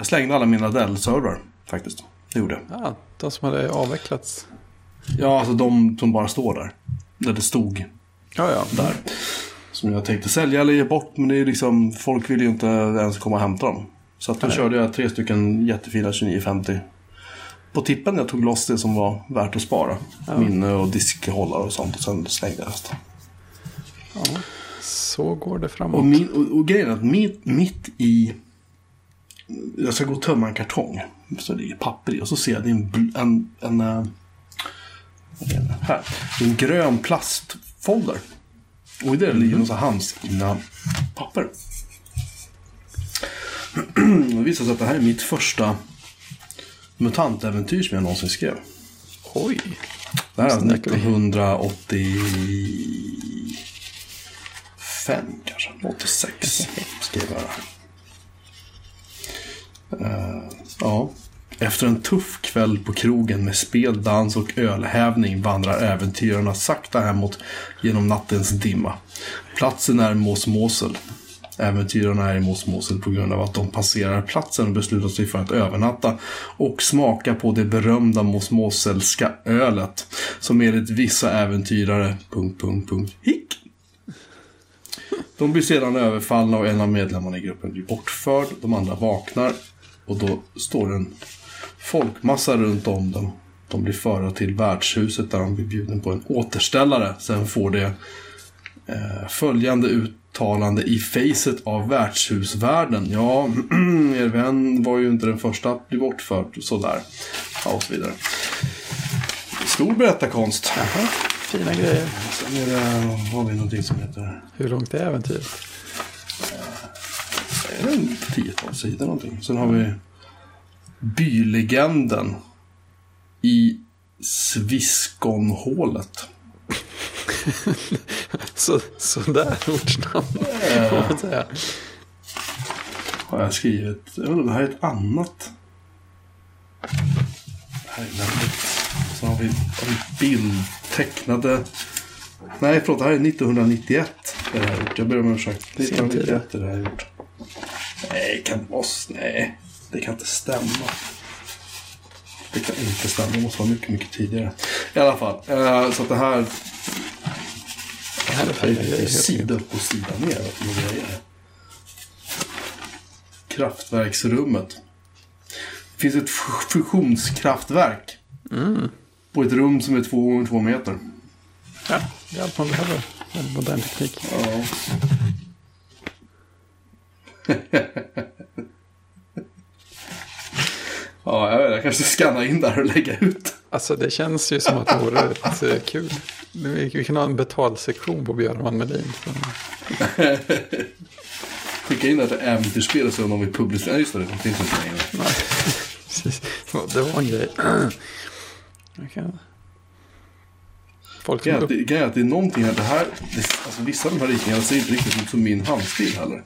Jag slängde alla mina Dell-servrar faktiskt. Det gjorde jag. Ja, de som hade avvecklats. Ja, alltså de som bara står där. Där det stod Ja, ja. där. Som jag tänkte sälja eller ge bort. Men det är liksom, folk vill ju inte ens komma och hämta dem. Så att då Nej. körde jag tre stycken jättefina 2950. På tippen jag tog loss det som var värt att spara. Minne och diskhållare och sånt. Och sen slängde jag resten. ja. Så går det framåt. Och, min, och, och grejen är att mitt, mitt i... Jag ska gå och tömma en kartong. Så det ligger papper i. Och så ser jag det är en, en, en, eh, är det? här. Är en grön plastfolder. Och i det ligger några handskrivna papper. Det visar sig att det här är mitt första mutantäventyr som jag någonsin skrev. Oj. Det här är Snackar vi. 1985 kanske, 86 skrev jag det här. Uh, ja. Efter en tuff kväll på krogen med spel, dans och ölhävning vandrar äventyrarna sakta hemåt genom nattens dimma. Platsen är Mos Mosel. Äventyrarna är i Mos Mosel på grund av att de passerar platsen och beslutar sig för att övernatta och smaka på det berömda Mos Moselska ölet som enligt vissa äventyrare... Punkt, punkt, punkt, hick. De blir sedan överfallna och en av medlemmarna i gruppen blir bortförd. De andra vaknar och då står en folkmassa runt om dem. De blir förda till värdshuset där de blir bjuden på en återställare. Sen får det eh, följande uttalande i facet av värdshusvärlden. Ja, er vän var ju inte den första att bli bortförd. Sådär. Ja, och så vidare. Stor berättarkonst. Jaha, fina grejer. Sen är det, har vi någonting som heter... Hur långt är äventyret? Är det en tiotal sidor någonting. Sen har vi bylegenden i Sviskonhålet. Så, sådär ortsnamn. Får man säga. Har jag skrivit. Jag undrar, det här är ett annat. Det här är väldigt... Så har vi, har vi bildtecknade. Nej, förlåt. Det här är 1991. Det här är gjort. Jag ber om ursäkt. 1991 är det här gjort. Nej, kan s- Nej, det kan inte stämma. Det kan inte stämma. Det måste vara mycket, mycket tidigare. I alla fall. Eh, så att det här... Det här är Det är sida upp och sida ner. Kraftverksrummet. Det finns ett fu- fusionskraftverk. På ett rum som är två gånger två meter. Ja, det är allt man behöver. Modern teknik. Ja. ja, jag, vet, jag kanske ska skanna in där och lägga ut. Alltså det känns ju som att det vore rätt eh, kul. Vi kan ha en betalsektion på Björn Melin. Skicka in det till äventyrsspel och se om de vill publicera. Just det, det finns inte längre. Nej, precis. Det var en grej. Kan... Folk som är att grejen är att det är någonting här. Det här det, alltså, vissa av de här ritningarna ser inte riktigt ut som min handstil heller.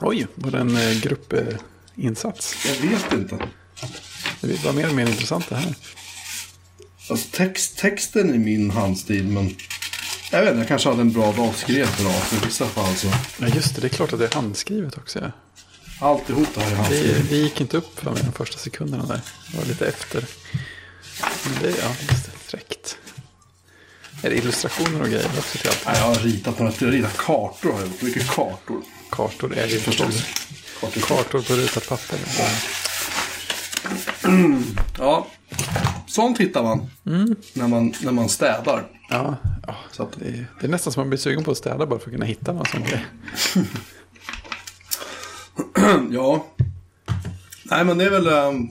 Oj, var det en eh, gruppinsats? Jag vet inte. Det bara mer och mer intressant det här. Alltså text, texten är min handstil men jag vet inte, jag kanske hade en bra dag, skrev bra. I vissa fall så. Ja, just det. Det är klart att det är handskrivet också. Ja. Alltihop det här är Det, handstil. det gick inte upp för mig de första sekunderna där. Det var lite efter. Men det, ja, just det. Fräckt. Är det illustrationer och grejer också till allt? Nej, jag har ritat några, jag har ritat kartor har jag gjort. Mycket kartor. Kartor är det Förstås. Kartor. Kartor på rutat papper. Ja, sånt hittar man. När man. När man städar. Ja, ja Så att, det, är, det är nästan som man blir sugen på att städa bara för att kunna hitta någon sån grej. ja. Nej men det är väl. ehm,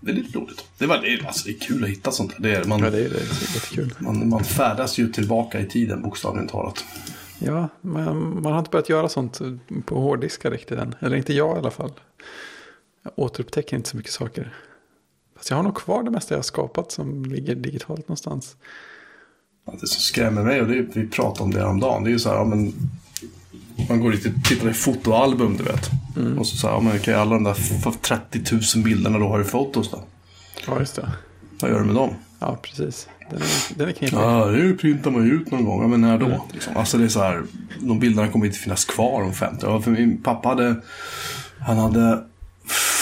det är lite roligt. Det är, väl, det är, alltså, det är kul att hitta sånt där. Det är, man, Ja, det är, det är jättekul. man, man färdas ju tillbaka i tiden bokstavligen talat. Ja, man, man har inte börjat göra sånt på hårddiskar riktigt än. Eller inte jag i alla fall. Jag återupptäcker inte så mycket saker. Fast jag har nog kvar det mesta jag har skapat som ligger digitalt någonstans. Ja, Det som skrämmer mig, och det är, vi pratade om det häromdagen, det är ju så här, ja, men man går dit och tittar i fotoalbum, du vet. Och så säger men okej, alla de där f- 30 000 bilderna du har i fotos då. Ja, just det. Vad gör du med dem? Ja, precis. Den är, den är knepig. Ja, det printar man ju ut någon gång. Ja, men när då? Liksom. Alltså det är så här, de bilderna kommer inte finnas kvar om 50 år. För min pappa hade, han hade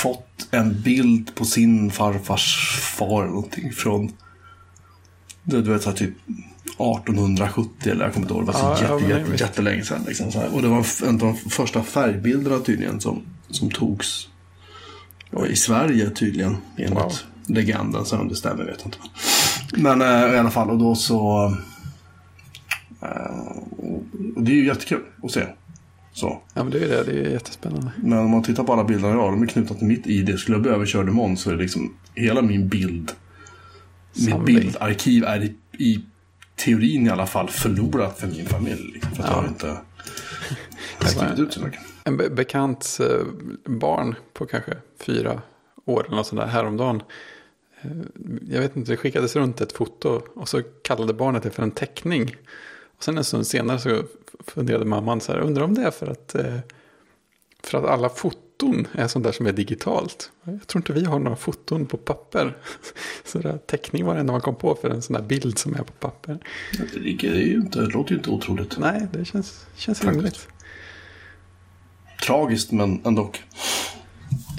fått en bild på sin farfars far eller någonting från du vet så här, typ 1870 eller jag kommer inte ihåg. Det var så Ja, ja, jätte, jätte, jättelänge sedan. Liksom. Och det var en av de första färgbilderna tydligen som, som togs i Sverige tydligen. Enligt Wow. legenden. Så om det stämmer vet jag inte. Men eh, i alla fall och då så. Eh, och det är ju jättekul att se. Så. Ja, men det är det. Det är jättespännande. Men om man tittar på alla bilderna jag har, de är knutna till mitt ID. Skulle jag bli överkörd imorgon så är det liksom hela min bild, mitt Samling. bildarkiv är i, i teorin i alla fall förlorat för min familj. Liksom, för att Ja. jag inte skrivit ut så mycket. En be- bekants eh, barn på kanske fyra år eller något sånt där häromdagen. Eh, jag vet inte, det skickades runt ett foto och så kallade barnet det för en teckning. Och sen en stund senare så funderade mamman så här, undrar om det är för att, eh, för att alla foton är sånt där som är digitalt. Jag tror inte vi har några foton på papper. Så det här, teckning var det enda man kom på för en sån där bild som är på papper. Det, är ju inte, det låter ju inte otroligt. Nej, det känns, känns Faktiskt. rimligt. Tragiskt men ändå.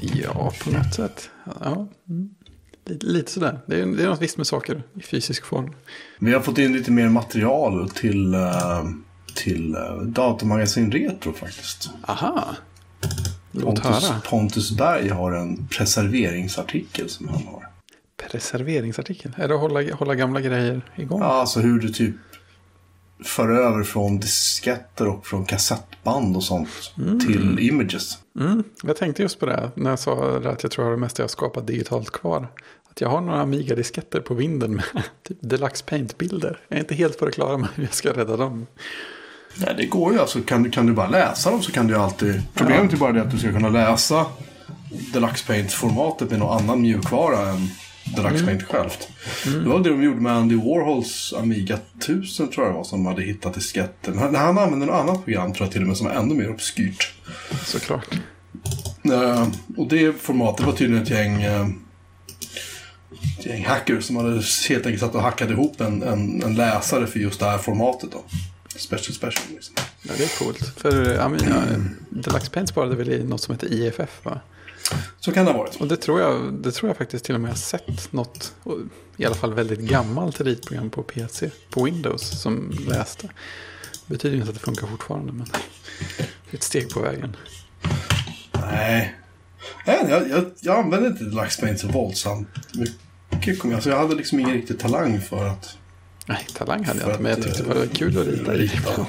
Ja, på något sätt. Ja, mm. lite, lite sådär. Det är, det är något visst med saker i fysisk form. Vi har fått in lite mer material till, eh, till eh, Datamagasin Retro faktiskt. Aha. Pontus. Pontus Berg har en preserveringsartikel som han har. Preserveringsartikel. Är det att hålla, hålla gamla grejer igång? Ja, alltså hur du typ för över från disketter och från kassettband och sånt till images. Mm, jag tänkte just på det när jag sa att jag tror jag har det mesta jag skapat digitalt kvar. Att jag har några Amiga-disketter på vinden med typ Deluxe Paint-bilder. Jag är inte helt på det klara med hur jag ska rädda dem. Nej, det går ju. Alltså, kan, du- kan du bara läsa dem så kan du ju alltid... Problemet är bara det att du ska kunna läsa Deluxe Paint-formatet med någon annan mjukvara än Deluxe Paint självt. Det var det de gjorde med Andy Warhols Amiga 1000 tror jag det var som hade hittat disketter. Men han, han använde något annat program tror jag till och med som var ännu mer obskyrt. Såklart. Eh, och det formatet var tydligen ett gäng, eh, ett gäng hackers som hade helt enkelt satt och hackat ihop en, en, en läsare för just det här formatet. Då. Special special. Liksom. Ja, det är coolt. För Amiga, Deluxe Paint sparade väl i något som heter IFF va? Så kan det ha varit. Och det tror, jag, det tror jag faktiskt till och med jag sett något, i alla fall väldigt gammalt ritprogram på PC, på Windows, som läste. Det betyder inte att det funkar fortfarande, men det är ett steg på vägen. Nej. Nej, jag, jag, jag använde inte Deluxe Paint så våldsamt mycket. Alltså, jag hade liksom ingen riktig talang för att Nej, talang hade jag inte, men jag tyckte det eh, var kul att rita i. rita.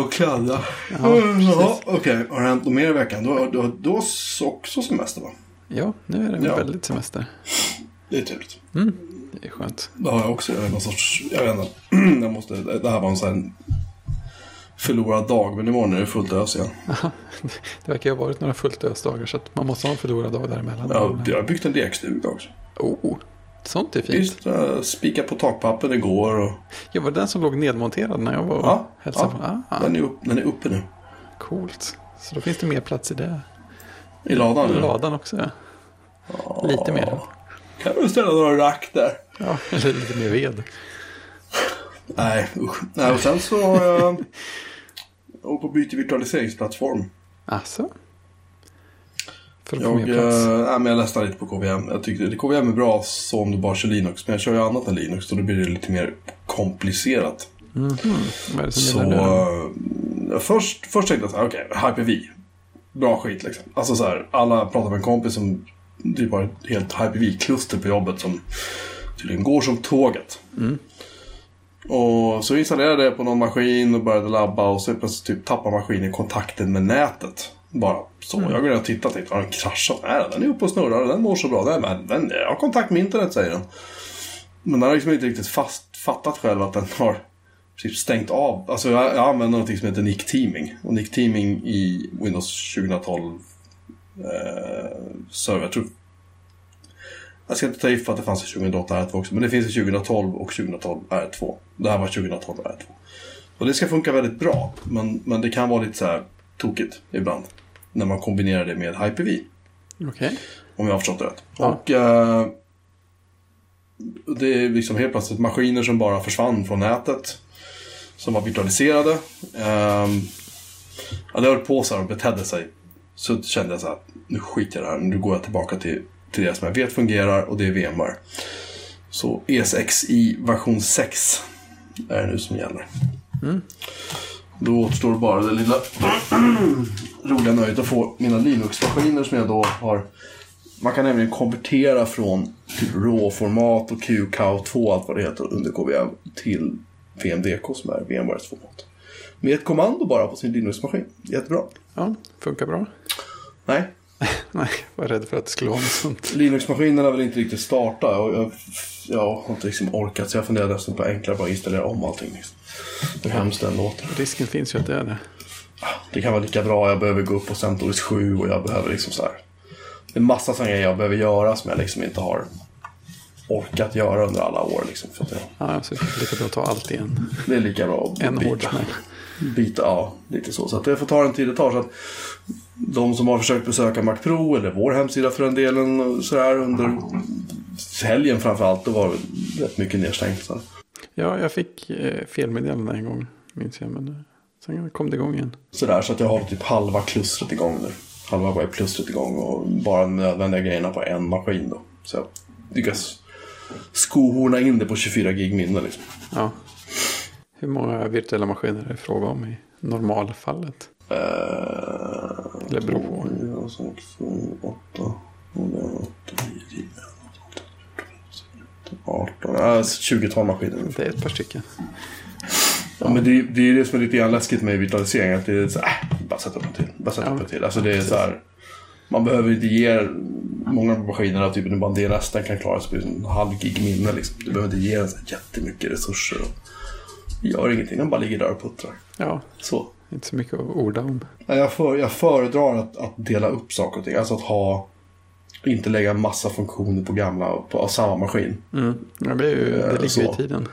Och kladda. Ja. Ja, Okej, har det hänt något mer i veckan? Du, har- du, också semester va? Ja, nu är det Ja. väldigt semester. Det är trevligt. Mm, det är skönt. Det har jag också. Jag någon sorts, jag vet inte. Jag måste, det här var en sån förlorad dag. Men imorgon är det fullt ös igen. Det verkar ju ha varit några fullt ösdagar, så att man måste ha en förlorad dag däremellan. Jag, jag har byggt en lekstuga också. Oh, sånt är fint. Visst, jag spikade på takpappen igår. Och, Ja, var det den som låg nedmonterad när jag var och ja, hälsade ja, på? Ah, den, är upp, den är uppe nu. coolt. Så då finns det mer plats i det. I ladan nu. Ladan också, ja. Lite mer. Kan du ställa några rack där? Ja, eller lite mer ved. Nej, usch. Nej, och sen så... Uh, och på byte virtualiseringsplattform. Alltså. För att få mer Jag, plats. uh, nej, men jag läste lite på KVM. Jag tyckte KVM är bra så om du bara kör Linux. Men jag kör ju annat än Linux. Så då blir det lite mer komplicerat. Det som Så uh, först, först tänkte jag så här, okej, Hyper-V. Bra skit liksom. Alltså så här, alla pratar med en kompis som typ har ett helt Hyper-V-kluster på jobbet som tydligen går som tåget. Mm. Och så installerade jag det på någon maskin och började labba och så plötsligt typ tappar maskinen kontakten med nätet. Bara så. Mm. Jag går in och tittar och tänkte, har den kraschat? Nej, den är uppe och snurrar den mår så bra. Den, den, jag har kontakt med internet, säger den. Men den har liksom inte riktigt fast, fattat själv att den har typ stängt av. Alltså jag, jag använder något som heter Nick Teaming. Och Nick Teaming i Windows 2012 eh, server. Jag tror jag ska inte ta i för att det fanns i 2008 R2 också, men det finns i 2012 och 2012 R2. Det här var 2012 R2. Och det ska funka väldigt bra, men, men det kan vara lite så här tokigt ibland. När man kombinerar det med Hyper-V. Okej. Om jag har förstått det rätt. Ja. Och eh, det är liksom helt plötsligt maskiner som bara försvann från nätet. Som var virtualiserade. Um, ja, det höll på så här och betedde sig Så kände jag så här, nu skiter jag i det här. Nu går jag tillbaka till, till det som jag vet fungerar och det är VMware. Så ES6 i version 6 är det nu som gäller. Då återstår bara det lilla roliga nöjet att få mina Linux-maskiner som jag då har. Man kan nämligen konvertera från typ RAW-format och QCOW2 och allt vad det heter under KVM till VMDK som är VMwares format. Med ett kommando bara på sin Linux-maskin. Jättebra. Ja, funkar bra. Nej, Nej, jag var rädd för att det skulle vara något sånt. Linux-maskinerna vill inte riktigt starta. Och jag, jag har inte liksom orkat så jag funderar nästan på enklare bara installera om allting. Liksom. Hur hemskt den låter. Risken finns ju att det är det. Det kan vara lika bra. Jag behöver gå upp på CentOS 7 och jag behöver liksom så här. Det är massa sådana grejer jag behöver göra som jag liksom inte har orkat göra under alla år. Liksom, för att det, Ja, så det är lika bra att ta allt igen. det är lika bra att En byta. Byta, ja, lite så. Så att det får ta den tid det tar. Så att de som har försökt besöka Mac Pro eller vår hemsida för den delen så här under helgen framförallt, då var det rätt mycket nedstängt. Så. Ja, jag fick eh, felmeddelande en gång, minns jag. Men eh, sen kom det igång igen. Sådär, så att jag har typ halva klustret igång nu. Halva webbklustret igång och bara de nödvändiga grejerna på en maskin då. Så jag lyckas skohorna in det på 24 gig minne liksom. Ja. Hur många virtuella maskiner är det fråga om i normalfallet? Uh, Eller beror på. 4, 6, 7, 8, 9, 8, 10, 18, äh, 20 maskiner. Det är ett par stycken. Ja, men det, det är det som är lite grann läskigt med virtualisering. Att det är så här, äh, bara sätta upp en till. Bara sätta Ja. upp en till. Alltså det är så här, man behöver inte ge många av maskinerna, typ en bara DNS, den kan klara sig på en halv gig minne. Liksom. Du behöver inte ge den så jättemycket resurser. Och gör ingenting, den bara ligger där och puttrar. Ja, Så. inte så mycket att orda om. Ja, Jag, för, jag föredrar att, att dela upp saker och ting. Alltså att ha, inte lägga massa funktioner på gamla, på samma maskin. Mm. Ja, det, är ju, det Eh, ligger så. i tiden.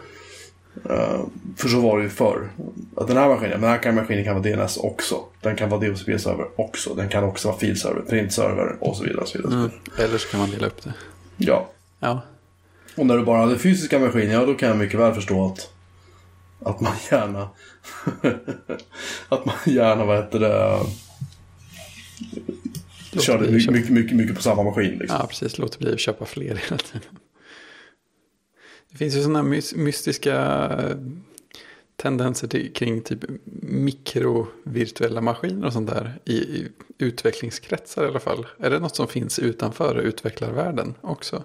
Eh, för så var det ju förr. Att den här maskinen, den här maskinen kan vara DNS också. Den kan vara DHCP-server också. Den kan också vara filserver, printserver och så vidare. Och så vidare, Mm. Eller så kan man dela upp det. Ja. Ja, Och när du bara hade fysiska maskiner, ja då kan jag mycket väl förstå att, att man gärna att man gärna, vad heter det, Körde mycket, mycket, mycket, mycket på samma maskin. Liksom. ja precis. Låter bli att köpa fler hela tiden. Det finns ju sådana mys- mystiska eh, tendenser till, kring typ mikrovirtuella maskiner och sånt där. I, I utvecklingskretsar i alla fall. Är det något som finns utanför utvecklarvärlden också?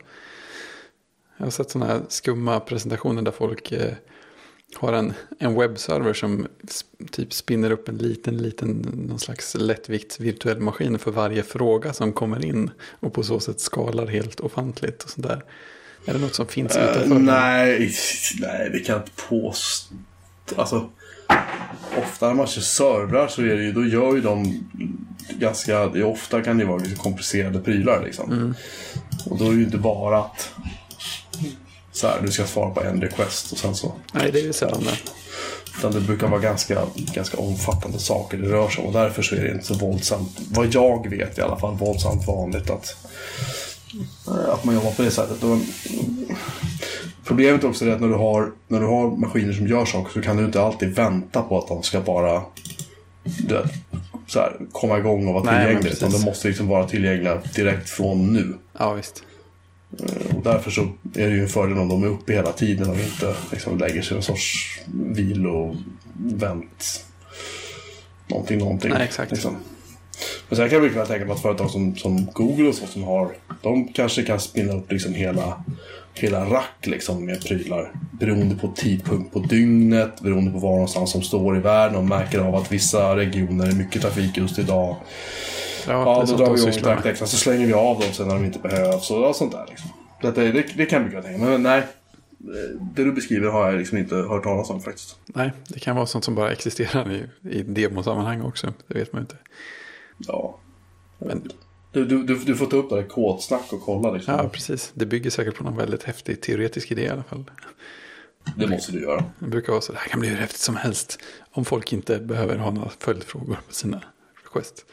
Jag har sett sådana här skumma presentationer där folk eh, har en, en webbserver som typ spinner upp en liten, liten, någon slags lättvikts virtuell maskin för varje fråga som kommer in. Och på så sätt skalar helt ofantligt och sådär. Är det något som finns Eh, utanför? nej, nej, det kan jag inte påstå. Alltså, ofta när man kör servrar så är det ju, då gör ju de ganska, ofta kan det vara komplicerade prylar liksom. Mm. Och då är det ju inte bara att så här, du ska svara på en request och sen så. Nej, det är ju sällan det. Utan det brukar vara ganska, ganska omfattande saker det rör sig om. Och därför så är det inte så våldsamt, vad jag vet i alla fall, våldsamt vanligt att, att man jobbar på det sättet. Och, problemet också är att när du, har, när du har maskiner som gör saker så kan du inte alltid vänta på att de ska bara du så här, komma igång och vara Nej, tillgängliga. Utan de måste liksom vara tillgängliga direkt från nu. Ja, visst. Och därför så är det ju en fördel om de är uppe hela tiden och inte liksom lägger sig i en sorts vilovänt. Någonting, någonting. Nej, exakt. Liksom. Men sen kan jag mycket väl tänka mig att företag som, som Google och så som har, de kanske kan spinna upp liksom hela, hela rack liksom med prylar. Beroende på tidpunkt på dygnet, beroende på var någonstans som står i världen och märker av att vissa regioner är mycket trafik just idag. Ja, Ja, då drar vi igång taktexten så slänger vi av dem sen när de inte behövs och sånt där. Liksom. Detta, det, det kan mycket tänka. Men nej, det du beskriver har jag liksom inte hört talas om faktiskt. Nej, det kan vara sånt som bara existerar i, i demosammanhang också. Det vet man ju inte. Ja. Men, Du, du, du, du får ta upp det där kodsnack och kolla liksom. ja, precis. Det bygger säkert på någon väldigt häftig teoretisk idé i alla fall. Det måste du göra. Det brukar vara så. Det här kan bli hur häftigt som helst. Om folk inte behöver ha några följdfrågor på sina request.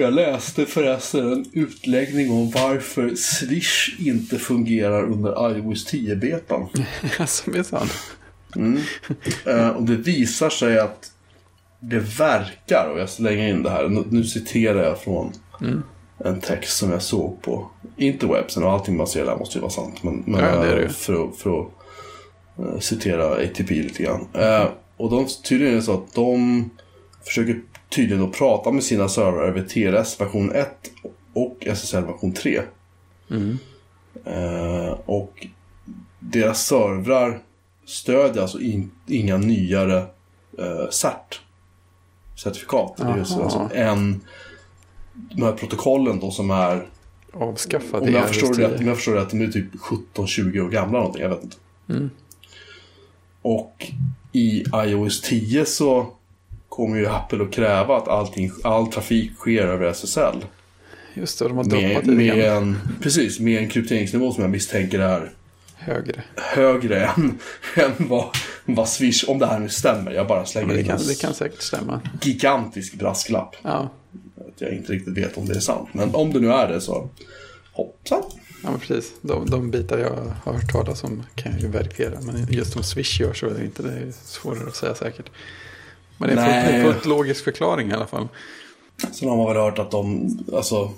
Jag läste förresten en utläggning om varför Swish inte fungerar under iOS 10-betan. Alltså, minsann. Mm. Eh, och det visar sig att det verkar, och jag slänger in det här, nu, nu citerar jag från Mm. en text som jag såg på interwebsen och allting man ser där måste ju vara sant. Men, men Ja, det är det för, att- för att eh, citera ATP lite grann. Eh, och de, tydligen är det så att de försöker tydligen att prata med sina servrar över TLS version 1 och SSL version 3. Mm. Eh, och deras servrar stödjer alltså in, inga nyare eh, CERT certifikat. Det är alltså en de här protokollen då som är Avskaffa om det. jag, förstår det, om jag förstår det rätt, de är typ 17-20 år gamla någonting, jag vet inte. Mm. Och i iOS 10 så kommer ju Apple att kräva att allting, all trafik sker över SSL. Just det, de har Med, droppat lite med en, precis, med en krypteringsnivå som jag misstänker är högre. högre än, än vad, vad Swish, om det här nu stämmer. Jag bara slänger Men det in kan, en det kan säkert stämma. gigantisk brasklapp. Ja, Att jag inte riktigt vet om det är sant. Men om det nu är det så hoppsan. ja men precis. De, de bitar jag har hört talas om kan jag ju verifiera. Men just om Swish gör så är det inte. Det är svårare att säga säkert. Men det är en fullt, logisk förklaring i alla fall. Sen har man väl hört att de, alltså,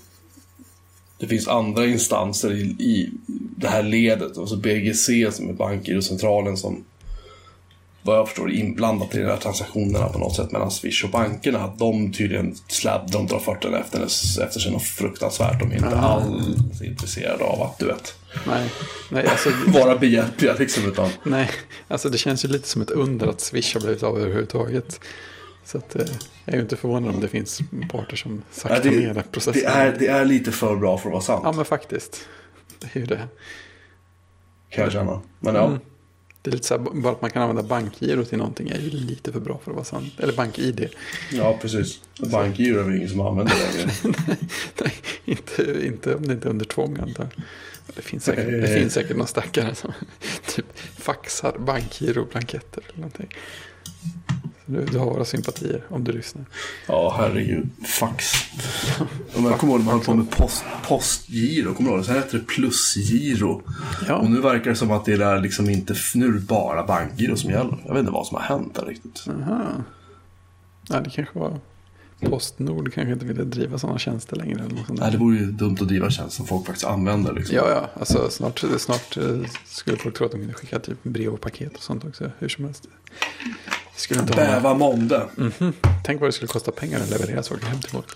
det finns andra instanser i, i det här ledet. Alltså BGC som är Bankgirocentralen som vad jag förstår inblandat i de här transaktionerna på något sätt mellan Swish och bankerna. De tydligen sladd, de drar fötterna efter, efter sig något fruktansvärt. De är inte alls intresserade av att, du vet, Nej, nej, alltså, vara behjälpliga liksom. Utan, nej, alltså det känns ju lite som ett under att Swish har blivit av överhuvudtaget. Så att, eh, jag är ju inte förvånad om det finns parter som ja, saktar ner det, processen. det, är, det är lite för bra för att vara sant. Ja, men faktiskt. Det är ju det. Kan jag känna. Men ja. Mm. Det är lite så här, bara att man kan använda bankgiro till någonting är ju lite för bra för att vara sant. Eller bank-id. Ja, precis. Bankgiro är väl ingen som använder längre. Nej, inte, inte om det inte är under tvång antar jag. Det finns säkert, det finns säkert någon stackare som typ faxar bankgiro-blanketter eller någonting. Du, du har våra sympatier om du lyssnar. Ja, herregud. Fax. Om jag kommer ihåg när man höll på med post, postgiro. Kommer du ihåg det? Sen hette det plusgiro. Ja. Och nu verkar det som att det är liksom inte... Nu är det bara bankgiro som gäller. Jag vet inte vad som har hänt där riktigt. Aha. Ja, det kanske var Postnord kanske inte ville driva sådana tjänster längre. Eller något sånt. Nej, det vore ju dumt att driva tjänst som folk faktiskt använder. Liksom. Ja, ja. Alltså, snart, snart eh, skulle folk tro att de kunde skicka typ brev och paket och sånt också. Hur som helst. Skulle inte ha Bäva månde. Mhm. Tänk vad det skulle kosta pengar att leverera saker hem till folk.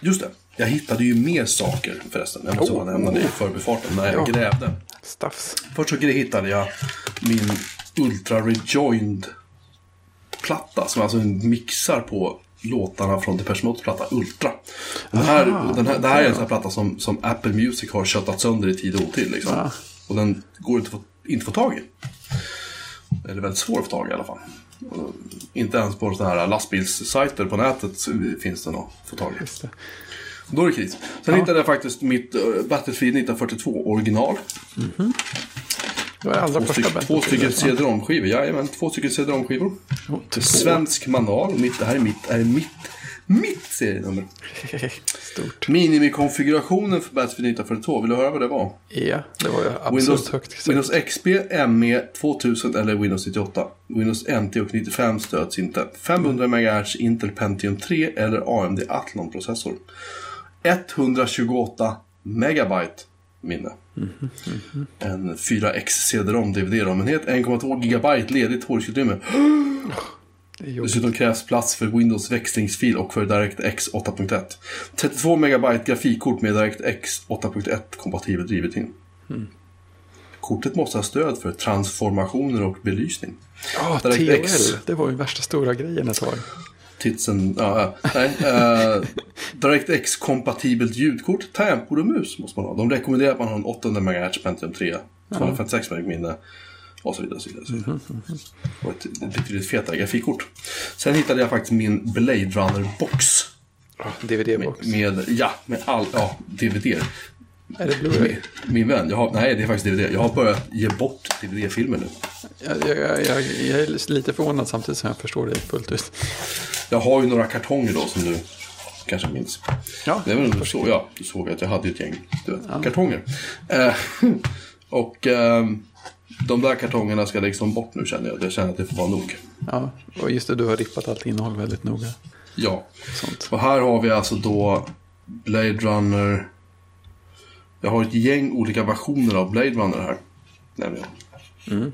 Just det. Jag hittade ju mer saker förresten. Jag måste Oh. nämna det i förbifarten när jag Ja. grävde. Staffs. Först så hittade jag min Ultra Rejoined platta som alltså mixar på låtarna från Depeche Modes platta Ultra. Den här, Ah, den här, det här är en sån här platta som, som Apple Music har köttat sönder i tid och otid. Liksom. Ah. Och den går inte att få, inte få tag i. Eller väldigt svår att få tag i i alla fall. Inte ens på sådana här lastbilssajter på nätet finns den att få tag i. Då är det kris. Sen hittade jag faktiskt mitt uh, Battlefield 1942 original. Det var allra Två, första styck, två stycken CD-ROM-skivor. Jajamän, två stycken CD-ROM-skivor. Svensk manual. Mitt, det här är mitt, är mitt, mitt serienummer. Stort. Minimikonfigurationen för Battlefield 1942. Vill du höra vad det var? Ja, det var ju absurt Windows, högt. Windows XP, ME 2000 eller Windows 98. Windows NT och 95 stöds inte. 500 MHz Intel Pentium 3 eller AMD Athlon-processor. 128 megabyte minne. En 4X CD-ROM DVD-ROM-enhet. 1,2 gigabyte ledigt hårddiskutrymme. Dessutom krävs plats för Windows växlingsfil och för DirectX 8.1. 32 megabyte grafikkort med DirectX 8.1 kompatibel drivetim. Kortet måste ha stöd för transformationer och belysning. Ja, DirectX. TOL. Det var ju värsta stora grejen ett tag. Titsen, ja, nej. Uh, DirectX kompatibelt ljudkort, tangentbord och mus måste man ha. De rekommenderar att man har en 800 MHz Pentium 3, 256 MB minne och så vidare. Och så vidare, och så vidare. Och ett, betydligt fetare grafikkort. Sen hittade jag faktiskt min Blade Runner box. Ja, DVD-box. Med, ja, med all, ja, DVD. Är det Blu-ray? Min vän, jag har, nej det är faktiskt DVD. Jag har börjat ge bort DVD-filmer nu. Jag, jag, jag, jag är lite förvånad samtidigt som jag förstår det fullt ut. Jag har ju några kartonger då som du kanske minns. Ja, Det väl du såg, ja, du såg att jag hade ett gäng vet, kartonger. Eh, och ehm, De där kartongerna ska liksom bort nu känner jag. Jag känner att det får vara nog. Ja, och just det, du har rippat allt innehåll väldigt noga. Ja. Sånt. Och här har vi alltså då Blade Runner. Jag har ett gäng olika versioner av Blade Runner här. Nämligen. Mm.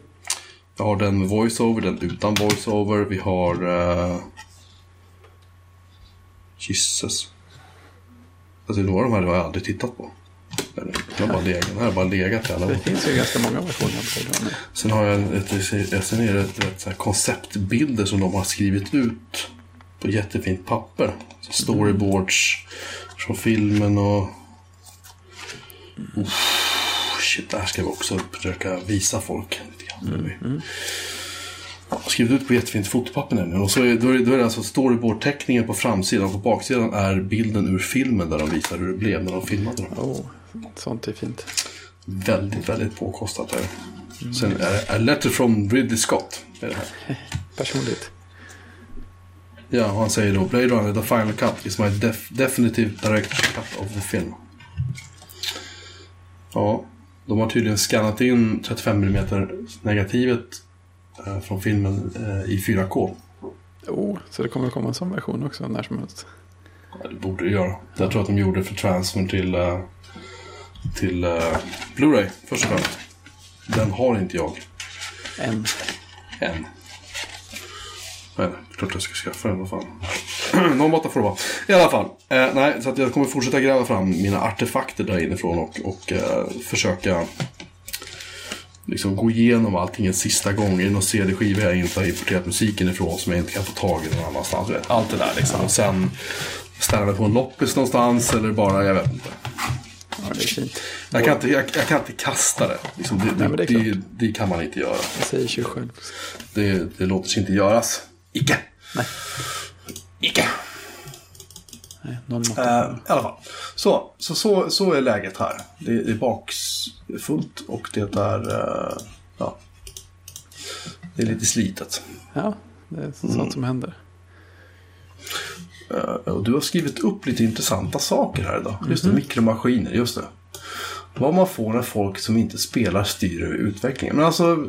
Jag har den med voiceover, den utan voiceover. Vi har... Uh... Jesus. Alltså några av de här har jag aldrig tittat på. Den har bara legat, den här har bara legat i alla år. Det finns ju ganska många versioner av Blade Runner. Sen har jag ett, sen är det ett, ett, konceptbilder som de har skrivit ut på jättefint papper. Så storyboards från filmen och... Shit, det här ska vi också försöka visa folk. lite grann. Jag har skrivit ut på jättefint fotopapper nämligen. Och så är, då, är, då är det alltså storyboard-teckningen på framsidan. Och på baksidan är bilden ur filmen där de visar hur det blev när de filmade dem. Oh, sånt är fint. Väldigt, väldigt påkostat här. Sen är det A Letter from Ridley Scott. Är det här. Personligt. Ja, och han säger då Blade Runner The Final Cut is my def definitive director's cut of the film. Ja, de har tydligen skannat in 35 mm negativet eh, från filmen eh, i 4K. Oh, så det kommer komma en sån version också när som helst. Ja, det borde det göra. Jag tror att de gjorde för transfern till, eh, till Blu-ray först och främst. Den har inte jag En. än. Men klart jag ska skaffa den, vad fan. Någon måtta får det vara. I alla fall. Eh, nej, så att jag kommer fortsätta gräva fram mina artefakter där inifrån och, och eh, försöka liksom gå igenom allting en sista gång. Är det någon CD-skiva jag inte har importerat musiken ifrån som jag inte kan få tag i någon annanstans. Allt det där liksom. Och sen ställa mig på en loppis någonstans eller bara, jag vet inte. Ja, det är fint. Jag kan inte, jag, jag kan inte kasta det. Liksom, det, Nej, det det, det, kan man inte göra. Det säger sig själv. Det, det låter sig inte göras. Icke. Nej. Icke. Nej, någon måtta. Uh, I alla fall. Så, så, så, så är läget här. Det, det är bakfullt och det är... eh, ja, det är lite slitet. Ja, det är sånt Mm. som händer. Eh, och du har skrivit upp lite intressanta saker här idag. Just det, mikromaskiner, just det. Vad man får när folk som inte spelar styr över utvecklingen. Men alltså...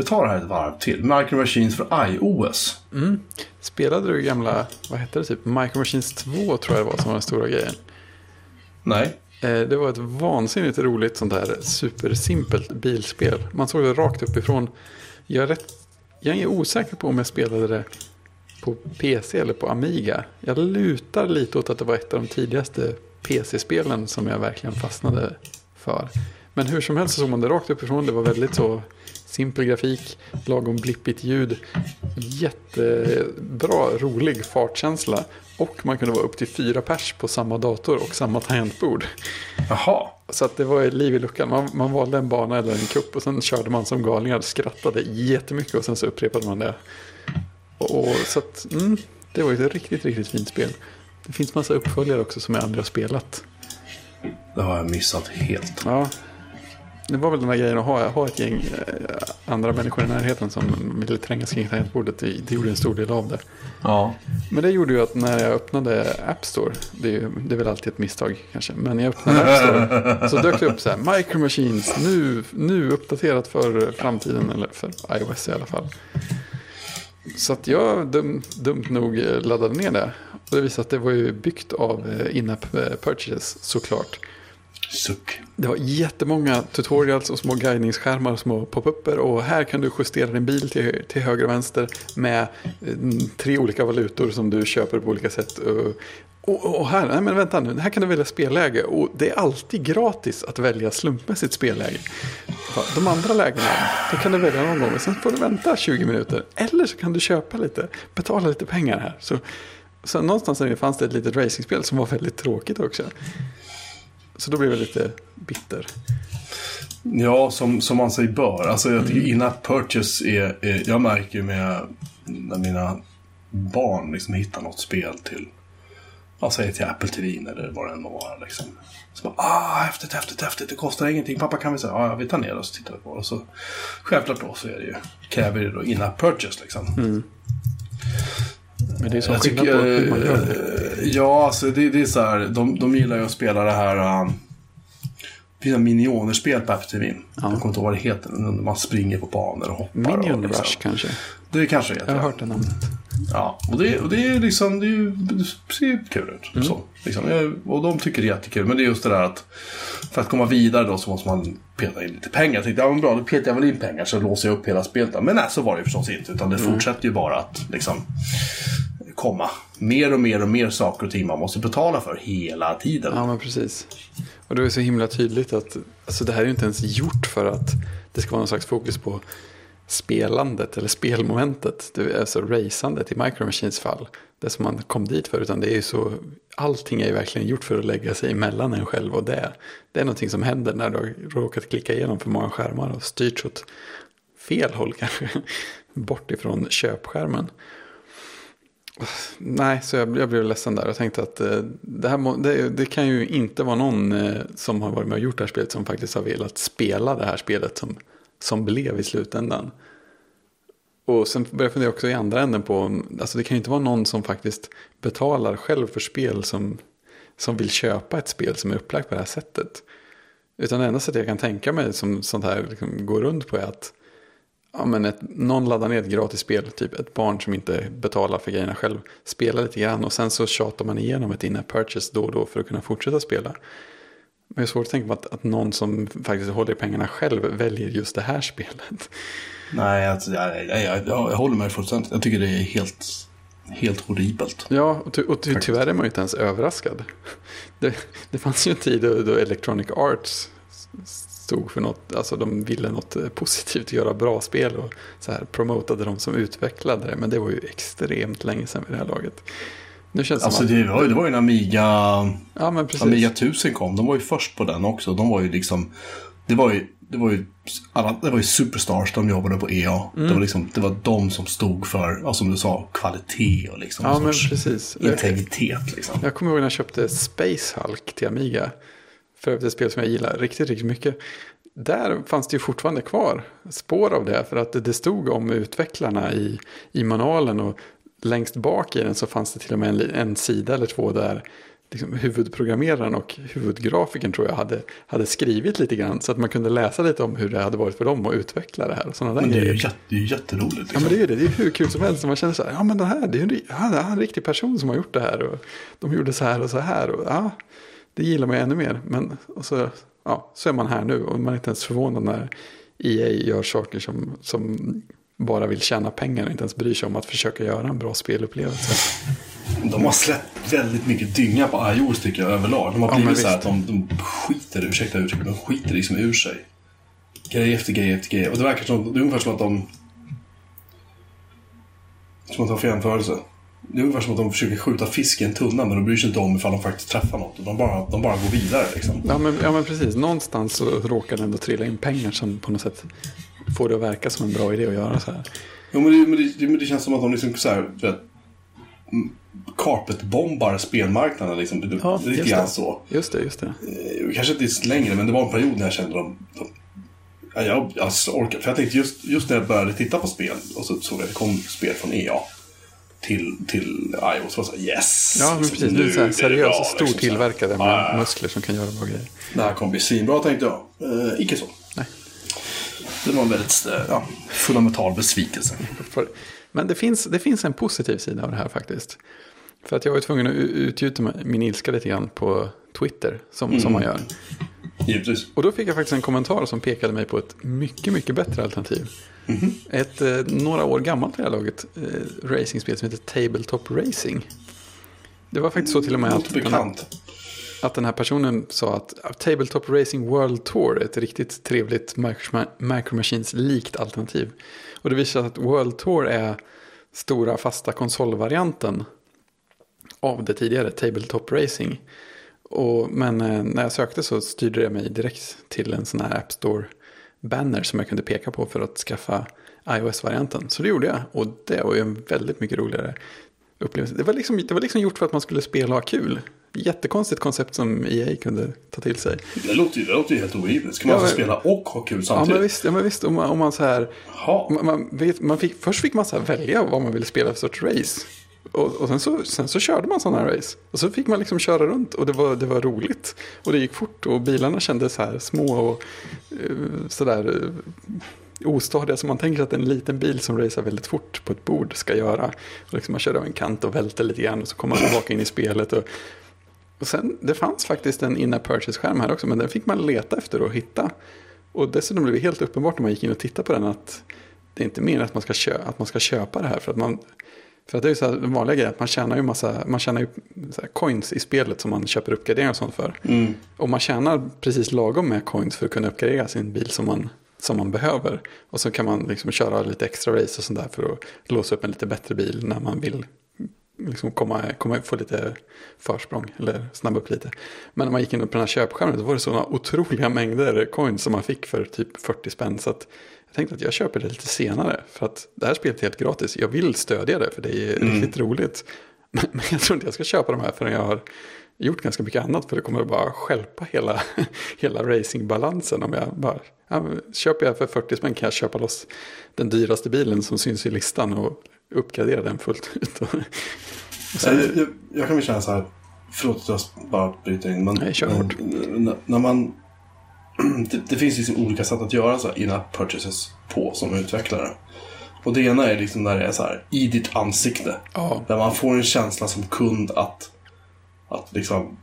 Vi tar det här ett varv till. Micro Machines för iOS. Spelade du gamla, vad hette det typ, Micro Machines 2 tror jag det var som var den stora grejen. Nej. Eh, Det var ett vansinnigt roligt sånt här supersimpelt bilspel. Man såg det rakt uppifrån. Jag är, rätt, jag är osäker på om jag spelade det på PC eller på Amiga. Jag lutar lite åt att det var ett av de tidigaste PC-spelen som jag verkligen fastnade för. Men hur som helst så såg man det rakt uppifrån. Det var väldigt så simpel grafik, lagom blippigt ljud, jättebra, rolig fartkänsla. Och man kunde vara upp till fyra pers på samma dator och samma tangentbord. Jaha. Så att det var liv i luckan. Man, man valde en bana eller en kupp och sen körde man som galningar, skrattade jättemycket och sen så upprepade man det. Och, och så att, mm, det var ett riktigt, riktigt fint spel. Det finns massa uppföljare också som jag aldrig har spelat. Det har jag missat helt. Ja, det var väl den där grejen att ha, ha ett gäng eh, andra människor i närheten som ville trängas kring tangentbordet. Det, det gjorde en stor del av det. Ja. Men det gjorde ju att när jag öppnade App Store, det är, ju, det är väl alltid ett misstag kanske, men när jag öppnade App Store så dök det upp så här, Micro Machines, nu, nu uppdaterat för framtiden, eller för iOS i alla fall. Så att jag dum, dumt nog laddade ner det. Och det visade att det var ju byggt av eh, in-app eh, purchases såklart. Suck. Det var jättemånga tutorials och små guidningsskärmar, små popupper och här kan du justera din bil till, till höger och vänster med mm, tre olika valutor som du köper på olika sätt. Och, och, här, nej men vänta nu, här kan du välja spelläge och det är alltid gratis att välja slumpmässigt spelläge. De andra lägena, då kan du välja någon gång och sen får du vänta 20 minuter. Eller så kan du köpa lite, betala lite pengar här. Så, så någonstans där fanns det ett litet racingspel som var väldigt tråkigt också. Så då blev jag lite bitter. Ja, som, som man sig bör. Alltså jag tycker in-app purchase är, är... Jag märker ju med när mina barn liksom hittar något spel till... Jag säger till Apple TV eller vad det än må vara. Liksom. Så bara, ah, häftigt, häftigt, häftigt. Det kostar ingenting. Pappa kan vi säga, ja, vi tar ner och så tittar vi på det. Och så, självklart då så är det ju, kräver det då in-app purchase liksom. Men det är så Jag skillnad på hur man gör det. eh, Ja, alltså det, det är så här. De, de gillar ju att spela det här... Um, Det finns en minionerspel på Apple TV. Jag kommer inte ihåg vad det heter. Man springer på banor och hoppar. Minion liksom. Rush kanske. Det kanske det heter. Jag har hört det namnet. Ja, och det, och det är liksom, det, är det ser ju kul ut. Mm. Så, liksom. Och de tycker det är jättekul. Men det är just det där att för att komma vidare då så måste man peta in lite pengar. Jag tänkte, ja men bra, då petar jag väl in pengar så låser jag upp hela spelet. Men nej, så var det ju förstås inte. Utan det Mm. fortsätter ju bara att liksom komma mer och mer och mer saker och ting man måste betala för hela tiden. Ja, men precis. Och det är så himla tydligt att alltså, det här är ju inte ens gjort för att det ska vara någon slags fokus på spelandet eller spelmomentet. Det är alltså racandet i Micro Machines fall. Det som man kom dit för. Utan det är ju så, allting är ju verkligen gjort för att lägga sig emellan en själv och det. Det är någonting som händer när du har råkat klicka igenom för många skärmar och styrts åt fel håll kanske. Bort ifrån köpskärmen. Nej, så jag, jag blev ledsen där. Jag tänkte att eh, det, här må, det, det kan ju inte vara någon eh, som har varit med och gjort det här spelet som faktiskt har velat spela det här spelet som, som blev i slutändan. Och sen börjar jag fundera också i andra änden på, alltså det kan ju inte vara någon som faktiskt betalar själv för spel som, som vill köpa ett spel som är upplagt på det här sättet. Utan det enda sättet jag kan tänka mig som sånt här liksom går runt på är att ja, men ett, någon laddar ner ett gratis spel, typ ett barn som inte betalar för grejerna själv, spelar lite grann och sen så tjatar man igenom ett in-app purchase då och då för att kunna fortsätta spela. Men det är svårt att tänka på att, att någon som faktiskt håller i pengarna själv väljer just det här spelet. Nej, alltså, jag, jag, jag, jag håller med dig fullständigt. Jag tycker det är helt, helt horribelt. Ja, och, ty, och ty, tyvärr är man ju inte ens överraskad. Det, det fanns ju en tid då, då Electronic Arts stod för något, alltså de ville något positivt, göra bra spel och så här promotade dem som utvecklade det. Men det var ju extremt länge sedan vid det här laget. Nu känns det Alltså det var, ju- det var ju en Amiga, ja men precis. Amiga 1000 kom. De var ju först på den också. De var ju liksom, det var ju, det var ju, alla, det var ju Superstars de jobbade på EA. Mm. Det, var liksom, det var de som stod för, ja, som du sa, kvalitet och liksom Ja en men precis. integritet. Liksom. Jag kommer ihåg när jag köpte Space Hulk till Amiga. För övrigt ett spel som jag gillar riktigt, riktigt mycket. Där fanns det ju fortfarande kvar spår av det. För att det, det stod om utvecklarna i, i manualen. Och längst bak i den så fanns det till och med en, en sida eller två där liksom, huvudprogrammeraren och huvudgrafiken tror jag hade, hade skrivit lite grann. Så att man kunde läsa lite om hur det hade varit för dem att utveckla det här. Och sådana där Men det är ju, jätte, det är ju jätteroligt. Ja Liksom. men det är ju det, det är hur kul som helst. Man känner så här, ja men det här, det är en, ja, det är en riktig person som har gjort det här. Och de gjorde så här och så här. Och, ja, det gillar man ju ännu mer. Men och så, ja, så är man här nu och man är inte ens förvånad när EA gör saker som, som bara vill tjäna pengar och inte ens bryr sig om att försöka göra en bra spelupplevelse. De har släppt väldigt mycket dynga på iOS tycker jag överlag. De har Ja, blivit så här att de, de skiter, ursäkta uttrycket, de skiter liksom ur sig. Grej efter grej efter grej. Och det verkar som, det är ungefär som att de... Som att de får jämförelse. Det är ungefär som att de försöker skjuta fisk i en tunna men de bryr sig inte om ifall de faktiskt träffar något. De bara, de bara går vidare liksom. Ja men, ja men precis, någonstans så råkar det ändå trilla in pengar som på något sätt får det att verka som en bra idé att göra så här. Jo, men, det, men, det, men det känns som att de liksom så här, vet, carpetbombar spelmarknaden liksom. Ja, lite grann så. Just det, just det. Eh, Kanske inte längre, men det var en period när jag kände dem... De, ja, jag alltså, orkar, för jag tänkte just, just när jag började titta på spel och så såg jag att det kom spel från EA till, till iOS. Så var så här, yes! Ja, men Liksom, precis. Nu så här seriös, stor liksom, tillverkare med ja. muskler som kan göra bra grejer. Det här kommer bli svinbra tänkte jag. Eh, icke så. Det var en väldigt eh, ja, fundamental besvikelse. Men det finns, det finns en positiv sida av det här faktiskt. För att jag var tvungen att utgjuta min ilska lite grann på Twitter, som, som man gör. Givetvis. Och då fick jag faktiskt en kommentar som pekade mig på ett mycket, mycket bättre alternativ. Ett eh, några år gammalt det här laget eh, racingspel som heter Tabletop Racing. Det var faktiskt så till och med att bekant att den här personen sa att Tabletop Racing World Tour är ett riktigt trevligt Micro Machines-likt alternativ. Och det visar sig att World Tour är stora fasta konsolvarianten av det tidigare Tabletop Racing. Och, men eh, när jag sökte så styrde det mig direkt till en sån här App Store-banner som jag kunde peka på för att skaffa iOS-varianten. Så det gjorde jag och det var ju en väldigt mycket roligare upplevelse. Det var, liksom, det var liksom gjort för att man skulle spela och ha kul. Jättekonstigt koncept som EA kunde ta till sig. Det låter ju, det låter ju helt orimligt. Ska man Ja, alltså spela och ha kul Ja samtidigt? men visst, ja, men visst om, man, om man så här... Man, man, vet, man fick, först fick man så välja vad man ville spela för sorts race. Och, och sen, så, sen så körde man sådana race. Och så fick man liksom köra runt och det var, det var roligt. Och det gick fort och bilarna kändes så här små och uh, sådär uh, ostadiga. Så man tänker att en liten bil som racear väldigt fort på ett bord ska göra. Och liksom man kör av en kant och välter lite grann och så kommer man tillbaka in i spelet. Och, och sen, det fanns faktiskt en in purchase-skärm här också, men den fick man leta efter och hitta. Och dessutom blev det helt uppenbart när man gick in och tittade på den att det är inte mer att man ska, köpa, att man ska köpa det här. För att, man, för att det är ju så här, den vanliga grejen att man tjänar ju massa man tjänar ju coins i spelet som man köper uppgraderingar och sånt för. Mm. Och man tjänar precis lagom med coins för att kunna uppgradera sin bil som man, som man behöver. Och så kan man liksom köra lite extra race och sånt där för att låsa upp en lite bättre bil när man vill liksom komma, komma, få lite försprång eller snabba upp lite. Men när man gick in på den här köpskärmen då var det sådana otroliga mängder coins som man fick för typ 40 spänn. Så att jag tänkte att jag köper det lite senare. För att det här spelet är helt gratis. Jag vill stödja det för det är mm. riktigt roligt. Men, men, jag tror inte jag ska köpa de här förrän jag har gjort ganska mycket annat. För det kommer bara skälpa hela, hela racingbalansen. Om jag bara, ja, köper jag för 40 spänn kan jag köpa loss den dyraste bilen som syns i listan. Och uppgradera den fullt ut. sen... jag, jag, jag, kan väl känna så här, förlåt att jag bara bryter in. Men, Nej, kör hårt. När, när man, det, det, finns liksom olika sätt att göra så in-app purchases på som utvecklare. Och det ena är liksom när det är så här i ditt ansikte. Ja. Där man får en känsla som kund att, att liksom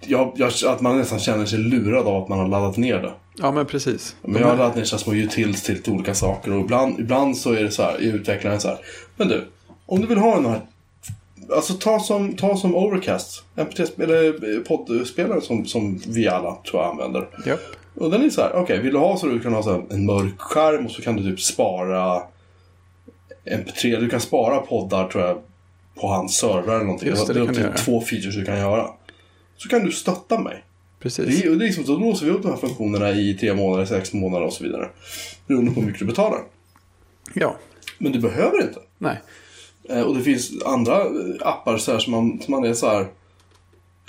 jag, jag, att man nästan känner sig lurad av att man har laddat ner det. Ja, men precis. Men jag har laddat ner så små utils till, till olika saker och ibland, ibland så är det så här, i utvecklaren så här. Men du, om du vill ha den här Alltså ta som, ta som Overcast, MP3 eller poddspelare som, som vi alla tror jag använder. Yep. Och den är så här, okej, okay, vill du ha så du kan ha så en mörk skärm och så kan du typ spara MP3, du kan spara poddar tror jag på hans server eller någonting. Just det, det, det är typ två features du kan göra. Så kan du stötta mig. Precis. Det är, det är liksom, så låser vi upp de här funktionerna i tre månader, sex månader och så vidare. Beroende på hur mycket du betalar. Ja. Men du behöver inte. Nej. Eh, och det finns andra appar så här, som, man, som man är så här.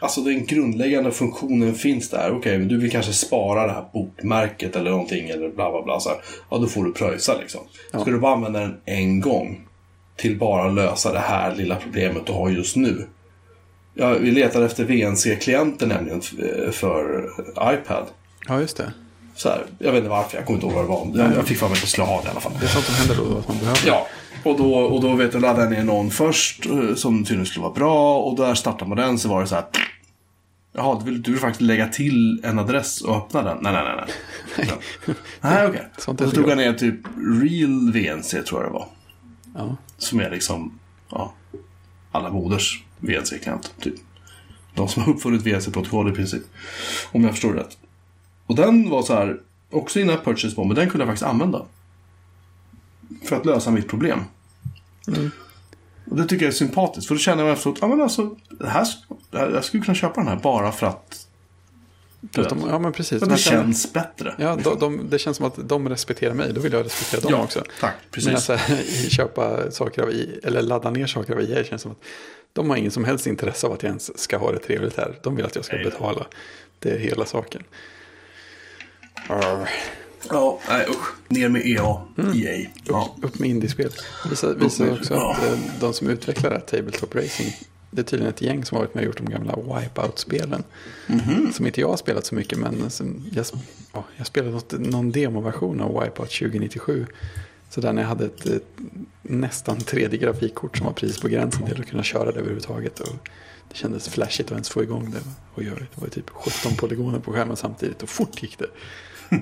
Alltså den grundläggande funktionen finns där. Okej, okay, men du vill kanske spara det här bokmärket eller någonting eller bla bla bla. Så här. Ja, då får du pröjsa liksom. Ja. Ska du bara använda den en gång till bara lösa det här lilla problemet du har just nu. Ja, vi letar efter VNC-klienter nämligen eh, för iPad. Ja, just det. Så här, jag vet inte varför, jag kommer inte ihåg vad det var. Jag, jag fick för mig att jag skulle ha det i alla fall. Det är sånt som händer då, att man behöver. Ja, och då, och då vet du, laddade jag ner någon först eh, som tydligen skulle vara bra. Och där startade man den så var det så här. Jaha, du vill, du vill faktiskt lägga till en adress och öppna den? Nej, nej, nej. Nej, nej okej. Okay. Och så tog jag ner typ Real VNC tror jag det var. Ja. Som är liksom, ja, alla moders VNC-klient. Typ. De som har uppfunnit VNC-protokoll i princip. Om jag förstår det rätt. Och den var så här, också innan purchase på, men den kunde jag faktiskt använda. För att lösa mitt problem. Mm. Och det tycker jag är sympatiskt. För då känner jag efteråt, ja men alltså, det här, jag skulle kunna köpa den här bara för att de, ja, men precis. Men det känns bättre. Ja, de, de, det känns som att de respekterar mig. Då vill jag respektera dem ja, också. Tack, precis. Men alltså, köpa saker av I, eller ladda ner saker av EA känns som att de har ingen som helst intresse av att jag ens ska ha det trevligt här. De vill att jag ska nej. betala. Det är hela saken. Arr. Ja, nej usch. Ner med EA. Mm. EA. Ja. Upp, upp med indiespel. Visar, visar också att eh, de som utvecklar det här Tabletop Racing. Det är tydligen ett gäng som har varit med och gjort de gamla Wipeout-spelen. Mm -hmm. Som inte jag har spelat så mycket men jag, ja, jag spelade något, någon demoversion av Wipeout 2097. Så där när jag hade ett, ett nästan 3D-grafikkort som var precis på gränsen till att kunna köra det överhuvudtaget. Och det kändes flashigt att ens få igång det. Och göra det. det var typ 17 polygoner på skärmen samtidigt och fort gick det.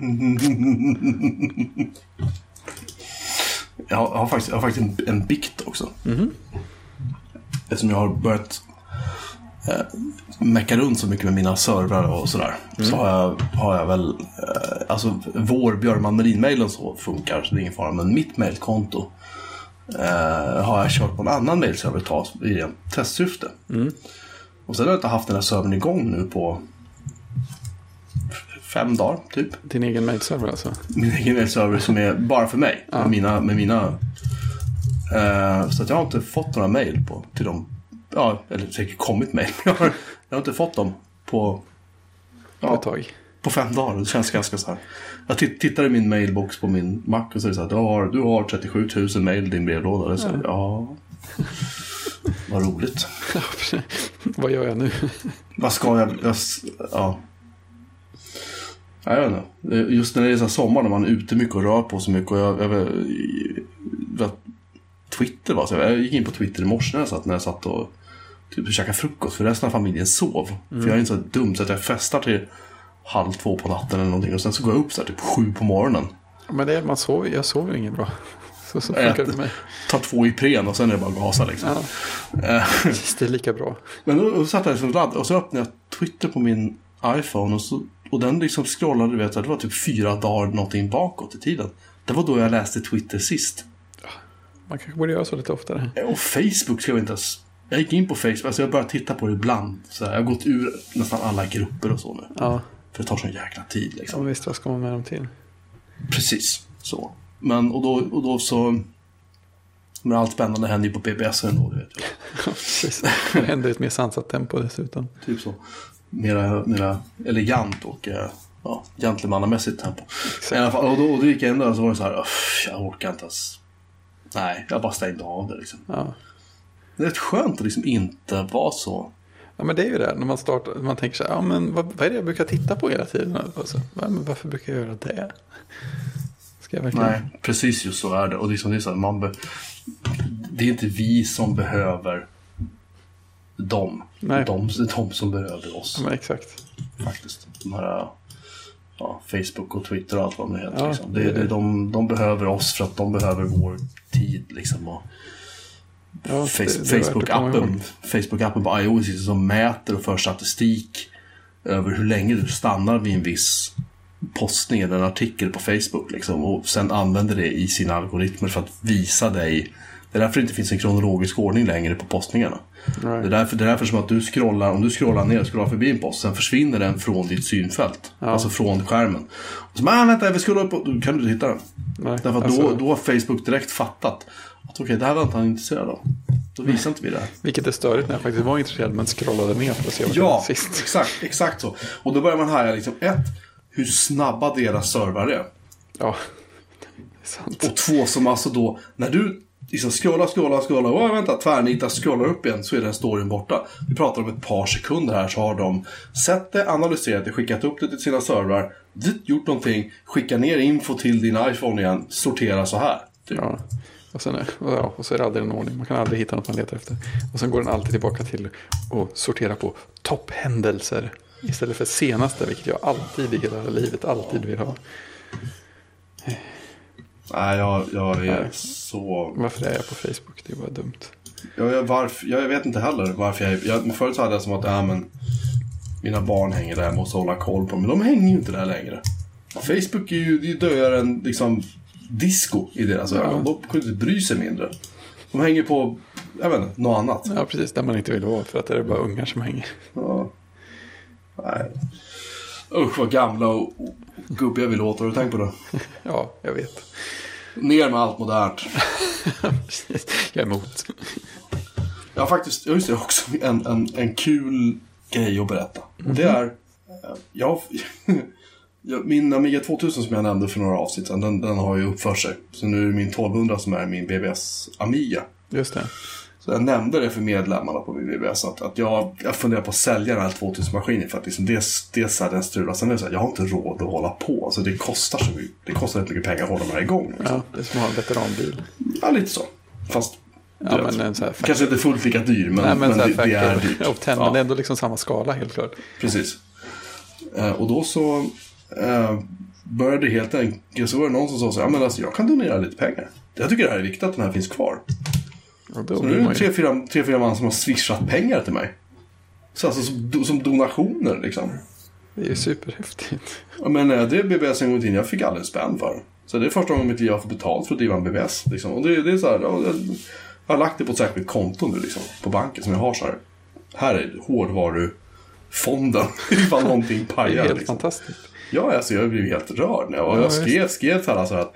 jag, har, jag har faktiskt, jag har faktiskt en, en bikt också. Mm. Eftersom jag har börjat eh, mecka runt så mycket med mina servrar och sådär. Mm. Så har jag, har jag väl, eh, alltså vår Björman Marin-mailen så funkar så det är ingen fara. Men mitt mailkonto eh, har jag kört på en annan mailserver ett tag i rent testsyfte. Mm. Och sen har jag inte haft den här servern igång nu på fem dagar typ. Din egen mailserver alltså? Min egen mailserver som är bara för mig. Ja. Med mina, med mina uh, så att jag har inte fått några på, till dem. Ja, eller säkert kommit mail. Jag har, jag har inte fått dem på, ja, ett tag. På fem dagar. Det känns ganska så här. Jag tittar i min mailbox på min Mac och så är det så här. Du har, du har 37 000 mail i din brevlåda. Så, ja. ja. Vad roligt. Vad gör jag nu? Vad ska jag... jag ja. Jag vet inte. Just när det är så sommar när man är ute mycket och rör på sig mycket. Och jag, jag, vet, Twitter var så. Jag gick in på Twitter i morse när jag satt, när jag satt och typ käkade frukost. För resten av familjen sov. För jag är inte så dum så att jag festar till halv två på natten eller någonting. Och sen så går jag upp så här typ sju på morgonen. Men det är, man sover, jag sover inget bra. Så, så funkar det för mig. Tar två Ipren och sen är det bara att gasa liksom. Ja, Eh, det är lika bra. Men då, då satt jag liksom ladd och så öppnade jag Twitter på min iPhone och, så, och den liksom scrollade, du vet, det var typ fyra dagar någonting bakåt i tiden. Det var då jag läste Twitter sist. Man kanske borde göra så lite oftare. Och Facebook ska jag inte ens... Jag gick in på Facebook, alltså jag började titta på det ibland. Så här, jag har gått ur nästan alla grupper och så nu. Ja, För det tar sån jäkla tid liksom. ja visst, vad ska man med dem till? Precis, så. Men och då, och då så... Men allt spännande händer ju på PBS ändå, du vet ju. Ja, precis. Det händer i ett mer sansat tempo dessutom. Typ så. Mera, mera elegant och eh, ja, gentlemannamässigt tempo. I alla fall, och, då, och då gick jag in där och så var det så här, "Uff, jag orkar inte ens. Nej, jag bara stängde av det liksom. Ja. Det är rätt skönt att liksom inte vara så. Ja men det är ju det, när man startar, man tänker så här, ja men vad, vad är det jag brukar titta på hela tiden? Alltså, "Va, men varför brukar jag göra det? Ska jag verkligen? Nej, precis just så är det. Och liksom, det, är så här, man be, det är inte vi som behöver dem. Nej. De, de som behöver oss. Ja, men exakt. faktiskt. De här ja, Facebook och Twitter och allt vad det heter. Ja, liksom. det det, de, de behöver oss för att de behöver vår tid. Liksom, och Ja, Facebook-appen. Facebook-appen på iOS som mäter och för statistik över hur länge du stannar vid en viss postning eller en artikel på Facebook. Liksom, och sen använder det i sina algoritmer för att visa dig. Det är därför det inte finns en kronologisk ordning längre på postningarna. Right. Det är, därför, det är därför som att du scrollar, om du scrollar ner och scrollar förbi en post, sen försvinner den från ditt synfält. Alltså från skärmen. Och så, men vänta, jag vill scrolla upp och då kan du inte hitta den. Nej, Därför att alltså- då, då har Facebook direkt fattat att okej, det här var inte han intresserad av. Då visar inte vi det här. Vilket är störigt när jag faktiskt var intresserad men scrollade ner för att se vad Ja, det sist. exakt, exakt så. Och då börjar man härja liksom, ett, hur snabba deras servrar är. Ja, det är sant. Och två, som alltså då, när du liksom scrollar, scrollar, scrollar, och vänta, tvärnitar, scrollar upp igen så är den storyn borta. Vi pratar om ett par sekunder här så har de sett det, analyserat det, skickat upp det till sina servrar, dit, gjort någonting, skickat ner info till din iPhone igen, sortera så här. Typ. Ja. Och, sen och, ja, och så är det aldrig en ordning. Man kan aldrig hitta något man letar efter. Och sen går den alltid tillbaka till att sortera på topphändelser. Istället för senaste, vilket jag alltid i hela livet alltid vill ha. Nej, jag, jag är Nej. så... Varför är jag på Facebook? Det är bara dumt. Jag, jag, varför, jag vet inte heller varför jag... jag förut hade jag som att, ja men... Mina barn hänger där, jag måste hålla koll på dem. Men de hänger ju inte där längre. Facebook är ju, är dödare än liksom disco i deras ögon. De kunde inte bry sig mindre. De hänger på, jag vet inte, något annat. Ja, precis. Där man inte vill vara. För att det är bara ungar som hänger. Ja. Nej. Usch vad gamla och gubbiga vi låter. Har du tänkt på det? Ja, jag vet. Ner med allt modernt. Jag är emot. Jag har faktiskt, just det, också en, en, en kul grej att berätta. Och det är, eh, jag, jag, min Amiga 2000 som jag nämnde för några avsnitt sedan, den, den har ju uppfört sig. Så nu är det min 1200 som är min BBS Amiga. Just det. Så jag nämnde det för medlemmarna på BBS att, att jag, jag funderar på att sälja den här 2000-maskinen för att liksom dels är den strulad, sen är det så här, jag har inte råd att hålla på. Alltså det kostar så mycket, det kostar mycket pengar att hålla den här igång. Liksom. Ja, det är som att ha en veteranbil. Ja, lite så. Fast Ja, vet, men en så här kanske inte fullt lika dyr, men, Nej, men, men så här det, det är dyrt. of 10, Ja. men det är ändå liksom samma skala helt klart. Precis. Eh, och då så eh, började det helt enkelt, så var det någon som sa så här, ja men alltså jag kan donera lite pengar. Jag tycker det här är viktigt att den här finns kvar. Och då Så nu är det tre, fyra, tre, fyra man som har swishat pengar till mig. Så alltså som, som donationer liksom. Det är ju superhäftigt. Ja, Men eh, det är BBS en gång i tiden, jag fick aldrig en spänn för. Så det är första gången mitt liv jag får betalt för att driva en BBS. Liksom. Och det, det är så här, ja, jag, jag har lagt det på ett särskilt konto nu liksom, på banken som jag har så här. Här är hårdvarufonden ifall någonting Det är pajar. helt Liksom. fantastiskt. Ja, alltså jag blev helt rörd. när jag, Ja, jag skrev, skrev till alla så här att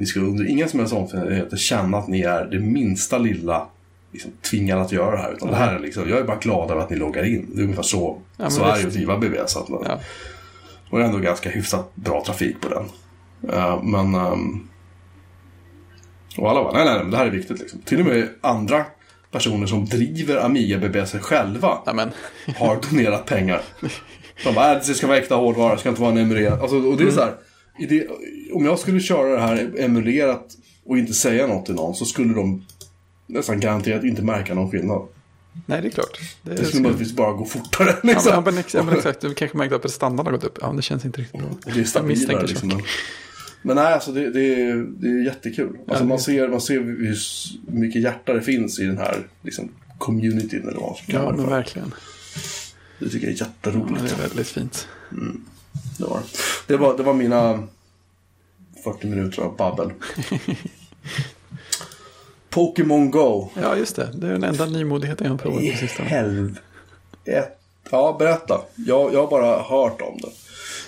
ni ska under inga som helst omständigheter känna att ni är det minsta lilla liksom, tvingade att göra det här. Utan det här är liksom, jag är bara glad över att ni loggar in. Det är ungefär så, Ja, så är det att driva. Att man, Ja. Och det är ändå ganska hyfsat bra trafik på den. Eh, men... ehm, och alla bara, nej, nej, nej, det här är viktigt liksom. Till och med andra personer som driver Amiga BBS själva Amen. har donerat pengar. De bara, äh, det ska vara äkta hårdvara, det ska inte vara en emulerad. Alltså, och det är så här, det, om jag skulle köra det här emulerat och inte säga något till någon så skulle de nästan garanterat inte märka någon skillnad. Nej, det är klart. Det, Det skulle möjligtvis bara gå fortare. Ja, Liksom. ja, men, ex, ja, men exakt, du kanske märkte att prestandan har gått upp. Ja, det känns inte riktigt bra. Och det är stabilare liksom. Men, men nej, alltså det, det, är, det är jättekul. Alltså det- man, ser, man ser hur mycket hjärta det finns i den här liksom, communityn eller vad man Ja, men för. verkligen. Det tycker jag är Ja, jätteroligt. det är väldigt fint. Det var, det var, det var mina 40 minuter av babbel. Pokémon Go. Ja, just det. Det är den enda nymodigheten jag har provat på sistone. helvete. Ja, berätta. Jag, jag har bara hört om det.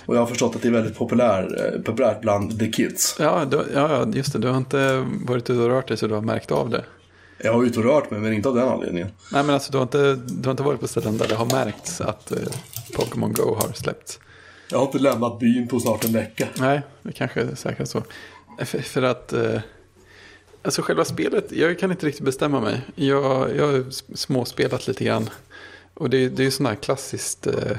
Och jag har förstått att det är väldigt populär, eh, populärt bland the kids. Ja, du, ja, just det. Du har inte varit ute och rört dig så du har märkt av det. Jag har ut och rört mig, men inte av den anledningen. Nej, men alltså du har inte, du har inte varit på ställen där det har märkts att eh, Pokémon Go har släppts. Jag har inte lämnat byn på snart en vecka. Nej, det kanske är säkert så. Eh, för, för att, eh, alltså själva spelet, jag kan inte riktigt bestämma mig. Jag, jag har småspelat lite grann. Och det, det är ju sådana här klassiskt eh,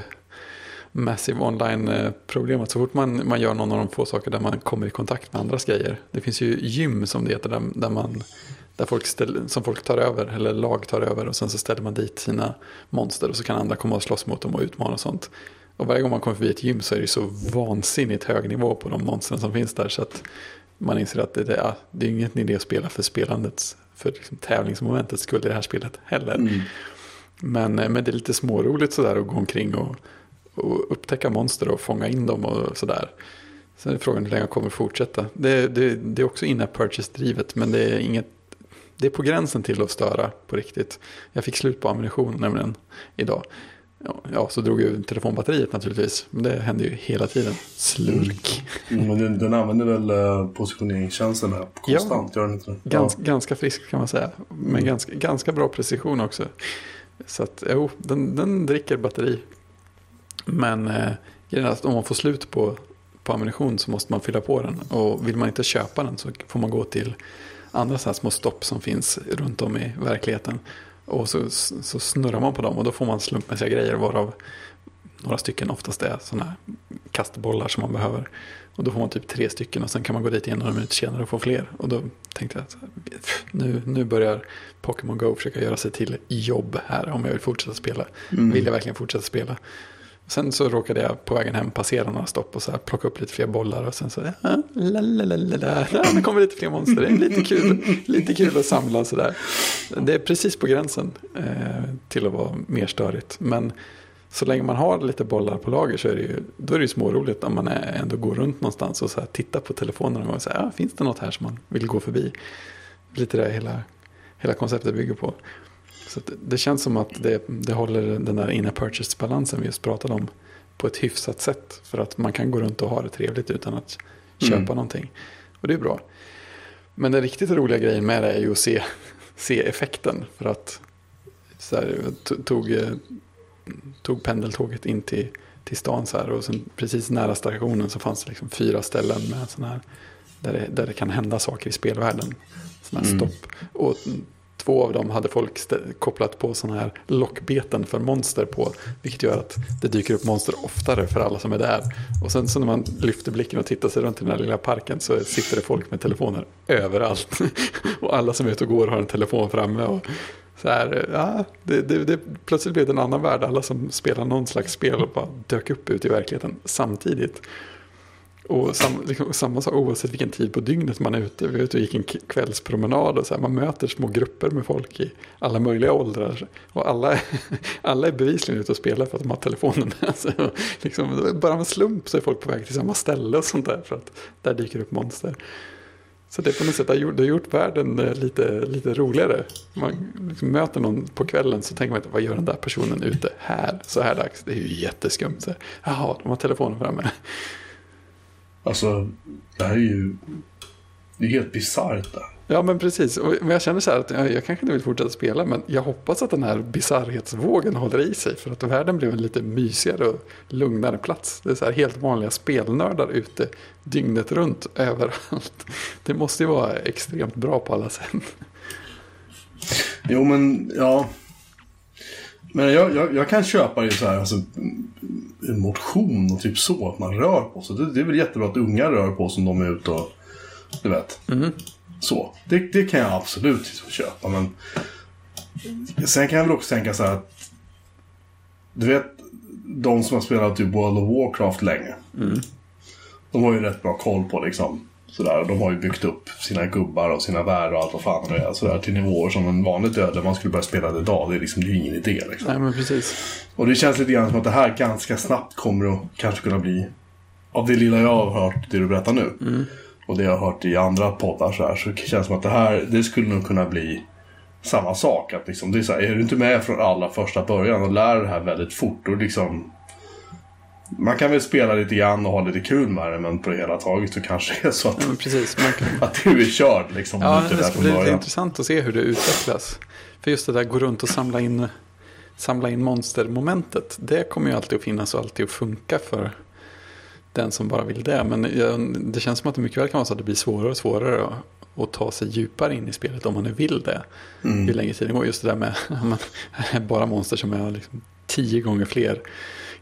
massive online-problem. Eh, att så fort man, man gör någon av de få saker där man kommer i kontakt med andras grejer. Det finns ju gym som det heter, där, där man där folk ställer, som folk tar över, eller lag tar över och sen så ställer man dit sina monster och så kan andra komma och slåss mot dem och utmana och sånt. Och varje gång man kommer förbi ett gym så är det så vansinnigt hög nivå på de monstren som finns där så att man inser att det, ja, det är ingen idé att spela för spelandets, för liksom tävlingsmomentets skull i det här spelet heller. Men, eh, men det är lite småroligt sådär att gå omkring och, och upptäcka monster och fånga in dem och sådär. Sen är frågan hur länge jag kommer fortsätta. Det, det, det är också in-app purchase-drivet men det är inget det är på gränsen till att störa på riktigt. Jag fick slut på ammunition nämligen idag. Ja, Ja, så drog ju telefonbatteriet naturligtvis. Men det händer ju hela tiden. Slurk. Mm, men den, den använder väl uh, positioneringstjänsten här konstant, gör den inte det? Gans, Ganska frisk kan man säga. Men ganska, ganska bra precision också. Så att, jo, den, den dricker batteri. Men eh, om man får slut på, på ammunition så måste man fylla på den. Och vill man inte köpa den så får man gå till andra så här små stopp som finns runt om i verkligheten. Och så, så snurrar man på dem och då får man slumpmässiga grejer varav några stycken oftast är sådana här kastbollar som man behöver. Och då får man typ tre stycken och sen kan man gå dit igen några minuter senare och få fler. Och då tänkte jag att nu, nu börjar Pokémon Go försöka göra sig till jobb här om jag vill fortsätta spela. Vill jag verkligen fortsätta spela? Sen så råkade jag på vägen hem passera några stopp och så här plocka upp lite fler bollar och sen så, ja, la, la, la, la, la. Ja, nu kommer lite fler monster, det är lite kul, lite kul att samla och sådär. Det är precis på gränsen eh, till att vara mer störigt. Men så länge man har lite bollar på lager så är det ju, då är det ju småroligt om man är, ändå går runt någonstans och så här tittar på telefonen och säger, ja, finns det något här som man vill gå förbi? Lite det hela, hela konceptet bygger på. Så att det känns som att det, det håller den där inner purchase-balansen vi just pratade om på ett hyfsat sätt. För att man kan gå runt och ha det trevligt utan att köpa Mm. någonting. Och det är bra. Men den riktigt roliga grejen med det är ju att se, se effekten. För att så här, tog, tog pendeltåget in till, till stan så här. Och sen precis nära stationen så fanns det liksom fyra ställen med såna här, där, det, där det kan hända saker i spelvärlden. Sådana här Mm. stopp. Och två av dem hade folk kopplat på sådana här lockbeten för monster på. Vilket gör att det dyker upp monster oftare för alla som är där. Och sen så när man lyfter blicken och tittar sig runt i den här lilla parken så sitter det folk med telefoner överallt. och alla som är ute och går har en telefon framme. Och så här, ja, det, det, det, plötsligt blev det en annan värld. Alla som spelar någon slags spel och bara dök upp ute i verkligheten samtidigt. Och sam, liksom, samma sak oavsett vilken tid på dygnet man är ute. Vi var ute och gick en kvällspromenad och så här, man möter små grupper med folk i alla möjliga åldrar. Och alla, är- alla är bevisligen ute och spelar för att de har telefonen med sig. Och liksom, bara av en slump så är folk på väg till samma ställe och sånt där. För att där dyker upp monster. Så det på något sätt har gjort, det har gjort världen eh, lite, lite roligare. Man liksom möter någon på kvällen så tänker man inte, vad gör den där personen ute här så här dags? Det är ju jätteskumt. Så, här, Jaha, de har telefonen framme. Alltså, det här är ju... Det är helt bisarrt. Ja men precis, och, men jag känner så här att jag, jag kanske inte vill fortsätta spela men jag hoppas att den här bisarrhetsvågen håller i sig för att världen blev en lite mysigare och lugnare plats. Det är så här helt vanliga spelnördar ute dygnet runt överallt. Det måste ju vara extremt bra på alla sätt. Jo, men ja. Men jag, jag, jag kan köpa det så här, alltså, mm, motion och typ så, att man rör på sig. Det, det är väl jättebra att unga rör på sig om de är ute och, du vet. Så, det, det kan jag absolut köpa, men sen kan jag väl också tänka så här att, du vet, de som har spelat typ World of Warcraft länge. De har ju rätt bra koll på liksom, sådär. De har ju byggt upp sina gubbar och sina världar och allt vad fan det är. Sådär, till nivåer som en vanlig dödlig man skulle börja spela det idag. Det är liksom det är ju ingen idé liksom. Nej, men precis. Och det känns lite grann som att det här ganska snabbt kommer att kanske kunna bli, av det lilla jag har hört, det du berättar nu, och det jag har hört i andra poddar så här, så det känns som att det här, det skulle nog kunna bli samma sak. Att liksom, det är, så här, är du inte med från allra första början och lär det här väldigt fort, och liksom man kan väl spela lite grann och ha lite kul med det, men på det hela taget så kanske det är så att, Ja, precis. Kan... att du är körd liksom. om Ja, det ska bli lite intressant att se hur det utvecklas. För just det där gå runt och samla in, samla in monstermomentet. Det kommer ju alltid att finnas och alltid att funka för den som bara vill det. Men det känns som att det mycket väl kan vara så att det blir svårare och svårare att, att ta sig djupare in i spelet om man nu vill det. Mm. Ju längre tiden går. Just det där med man, bara monster som är liksom tio gånger fler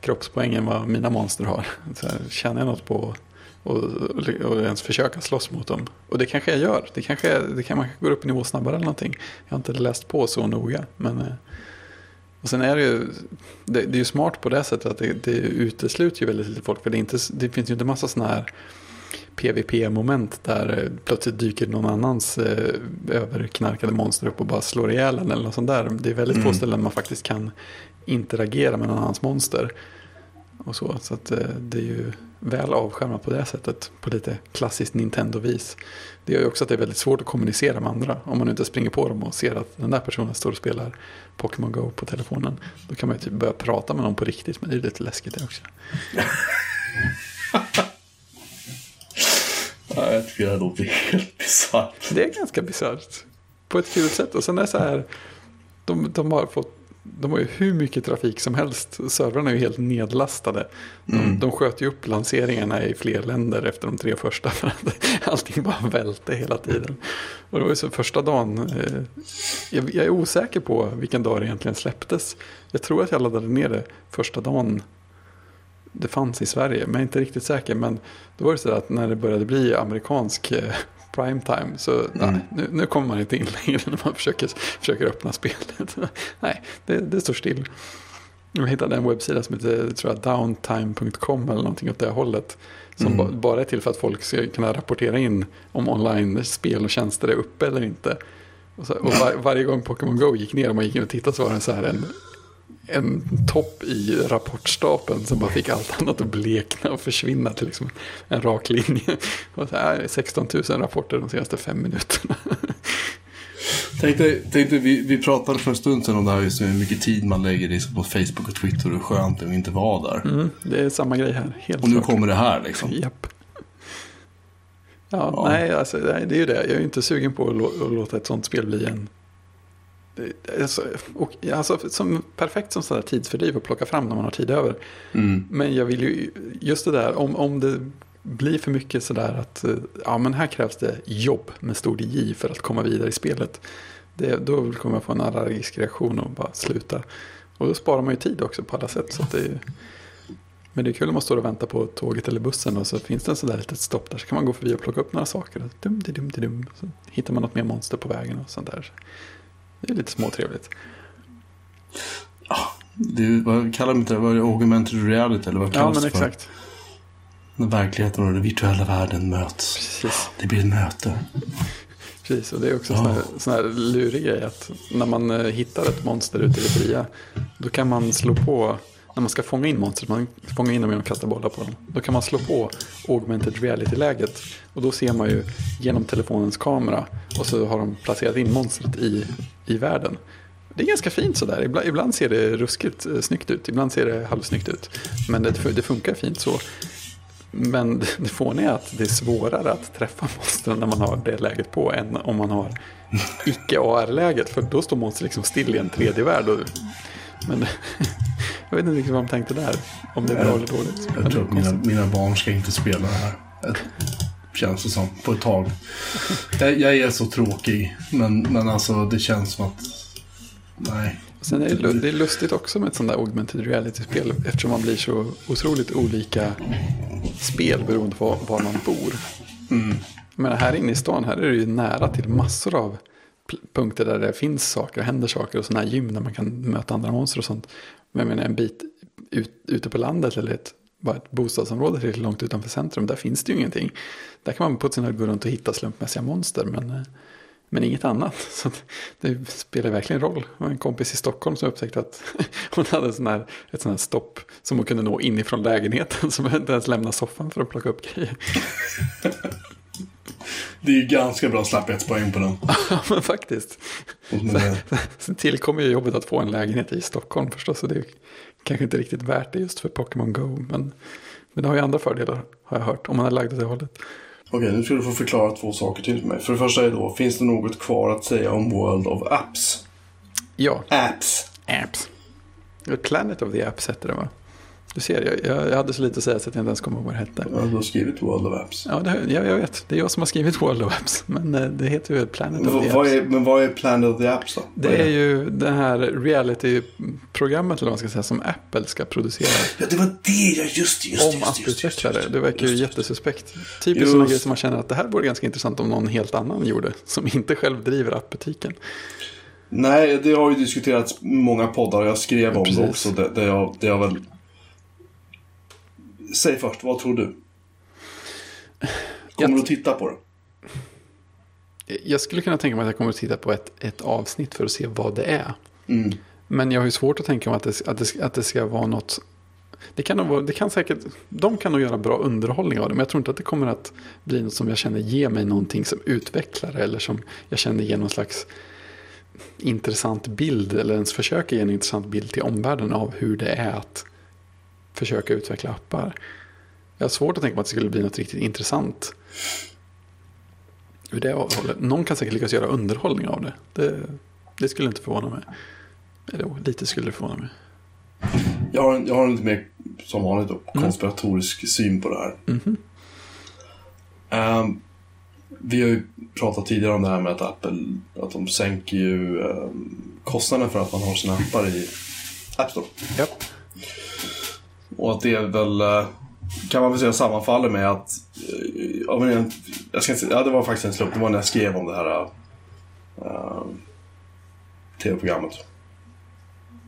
kroppspoäng än vad mina monster har. Så här, känner jag något på och, och, och ens försöka slåss mot dem. Och det kanske jag gör. Det kanske, är- det kan, man går upp i nivå snabbare eller någonting. Jag har inte läst på så noga. Men, eh, och sen är det ju, det, det är ju smart på det sättet att det, det utesluter ju väldigt lite folk. För det, inte, det finns ju inte massa sådana här PVP-moment där eh, plötsligt dyker någon annans eh, överknarkade monster upp och bara slår ihjäl en eller något sånt där. Det är väldigt få Mm. ställen man faktiskt kan interagera med någon annans monster. Och så, så att, eh, det är ju väl avskärmat på det sättet. På lite klassiskt Nintendo-vis. Det gör ju också att det är väldigt svårt att kommunicera med andra. Om man inte springer på dem och ser att den där personen står och spelar Pokémon Go på telefonen. Då kan man ju typ börja prata med någon på riktigt. Men det är ju lite läskigt det också. Ja, jag tycker det här låter helt bisarrt. Det är ganska bisarrt. På ett kul sätt. Och sen är det så här. De, de har fått. De har ju hur mycket trafik som helst. Servrarna är ju helt nedlastade. De, Mm. de sköt ju upp lanseringarna i fler länder efter de tre första. För att allting bara välte hela tiden. Och det var ju så första dagen. Eh, jag, jag är osäker på vilken dag det egentligen släpptes. Jag tror att jag laddade ner det första dagen det fanns i Sverige. Men jag är inte riktigt säker. Men då var det så att när det började bli amerikansk eh, primetime så nej, nu, nu kommer man inte in längre när man försöker, försöker öppna spelet. nej, det, det står still. Jag hittade en webbsida som heter tror jag, downtime.com eller någonting åt det hållet. Som Mm. ba, bara är till för att folk ska kunna rapportera in om online-spel och tjänster är uppe eller inte. Och, så, och var, varje gång Pokémon Go gick ner och man gick in och tittade så var det så här en, en topp i rapportstapeln som bara fick allt annat att blekna och försvinna till liksom en rak linje. Och så här, 16 000 rapporter de senaste fem minuterna. Tänkte, tänkte vi, vi pratade för en stund sedan om det här just hur mycket tid man lägger i på Facebook och Twitter och hur skönt det är att inte vara där. Mm, det är samma grej här, helt Och nu klart. kommer det här liksom. Japp. Ja, Ja. nej, alltså, det är ju det. Jag är ju inte sugen på att låta ett sånt spel bli en... Alltså, och, alltså, som, perfekt som sådär tidsfördriv att plocka fram när man har tid över. Mm. Men jag vill ju, just det där, om, om det blir för mycket sådär att, eh, ja men här krävs det jobb med stor J för att komma vidare i spelet. Det, då kommer jag få en allergisk reaktion och bara sluta. Och då sparar man ju tid också på alla sätt. Så det är, men det är kul om man står och väntar på tåget eller bussen och så finns det en sådär litet stopp där så kan man gå förbi och plocka upp några saker. Dum, dum, di, dum. Så hittar man något mer monster på vägen och sånt där. Det är lite småtrevligt. Det är, vad kallar inte det? Vad är det? Augmented reality eller vad Ja kallas men det för? exakt. När verkligheten och den virtuella världen möts. Precis. Det blir ett möte. Precis, och det är också en Ja. sån här lurig grej att när man eh, hittar ett monster ute i det fria, då kan man slå på, när man ska fånga in monstret, man fångar in dem genom att kasta bollar på dem, då kan man slå på augmented reality-läget och då ser man ju genom telefonens kamera och så har de placerat in monstret i, i världen. Det är ganska fint sådär, ibland, ibland ser det ruskigt eh, snyggt ut, ibland ser det halvsnyggt ut, men det, det funkar fint så. Men det fåniga är att det är svårare att träffa monstren när man har det läget på än om man har icke-AR-läget. För då står monstret liksom still i en tredje värld. Och, men jag vet inte riktigt vad de tänkte där. Om det är bra eller dåligt. Jag tror att mina, mina barn ska inte spela det här. Känns det som. På ett tag. Jag, jag är så tråkig. Men, men alltså det känns som att Nej. Sen är det, det är lustigt också med ett sånt där augmented reality-spel eftersom man blir så otroligt olika spel beroende på var man bor. Mm. Men här inne i stan här är det ju nära till massor av punkter där det finns saker och händer saker och sådana här gym där man kan möta andra monster och sånt. Men jag menar en bit ut, ute på landet eller ett, bara ett bostadsområde till långt utanför centrum, där finns det ju ingenting. Där kan man på sin höjd gå runt och hitta slumpmässiga monster, men, eh, men inget annat. Så det spelar verkligen roll. Det var en kompis i Stockholm som upptäckte att hon hade sån här, ett sånt här stopp som hon kunde nå inifrån lägenheten, som inte ens lämna soffan för att plocka upp grejer. Det är ju ganska bra slapphetspoäng på den. Ja, men faktiskt. Sen tillkommer ju jobbet att få en lägenhet i Stockholm förstås. Så det kanske inte riktigt värt det just för Pokémon Go. Men, men det har ju andra fördelar har jag hört. Om man är lagd åt det hållet. Okej, nu ska du få förklara två saker till för mig. För det första är då, finns det något kvar att säga om World of Apps? Ja, Apps. apps. Planet of the Apps heter det va? Du ser, jag, jag, hade så lite att säga så att jag inte ens kommer ihåg vad det hette. Ja, du har skrivit World of Apps. Ja, det, jag, jag vet. Det är jag som har skrivit World of Apps. Men eh, det heter ju Planet of the Apps. är, men vad är Planet of the Apps då? Vad Det är ju det här reality-programmet eller vad man ska säga som Apple ska producera. Ja, det var det jag just, just, just, om apputvecklare. Det verkar ju jättesuspekt. Typiskt sådana grejer som man känner att det här vore ganska intressant om någon helt annan gjorde. Som inte själv driver appbutiken. Nej, det har ju diskuterats många poddar. Jag skrev om Precis. det också. Det, det, jag, det jag väl... Säg först, vad tror du? Kommer Jag- du att titta på det? Jag skulle kunna tänka mig att jag kommer att titta på ett, ett avsnitt för att se vad det är. Mm. Men jag har ju svårt att tänka mig att det, att det, att det ska vara något... Det kan nog det kan säkert, de kan nog göra bra underhållning av det. Men jag tror inte att det kommer att bli något som jag känner ger mig någonting som utvecklare. Eller som jag känner ger någon slags intressant bild. Eller ens försöker ge en intressant bild till omvärlden av hur det är att försöka utveckla appar. Jag har svårt att tänka mig att det skulle bli något riktigt intressant. Ur det hållet. Någon kan säkert lyckas göra underhållning av det. Det, det skulle inte förvåna mig. Eller jo, lite skulle det förvåna mig. Jag har, en, jag har en lite mer, som vanligt, då, konspiratorisk syn på det här. Mhm. Ehm, vi har ju pratat tidigare om det här med att Apple att de sänker ju um, kostnaden för att man har sina appar i App Store. Japp. Och att det är väl, eh, kan man väl säga sammanfaller med att, eh, ja, men jag, jag ska inte, ja, det var faktiskt en slump, det var när jag skrev om det här uh, tv-programmet.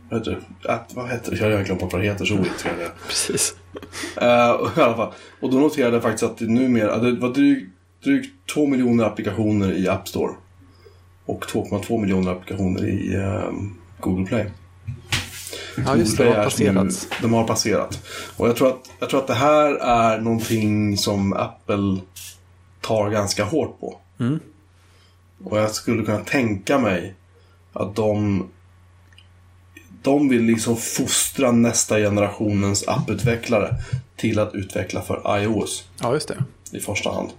Vad heter det? Att, vad heter det? Jag har glömt bort vad det heter, så ointresserad jag. Precis. Och i alla fall. Och då noterade jag faktiskt att det numera, det var drygt, drygt 2 miljoner applikationer i App Store. Och 2,2 miljoner applikationer i ehm, Google Play. Ja, just det. Det har passerats. Nu, de har passerat. Och jag tror, att, jag tror att det här är någonting som Apple tar ganska hårt på. Mm. Och jag skulle kunna tänka mig att de de vill liksom fostra nästa generationens apputvecklare till att utveckla för iOS Ja, just det. i första hand.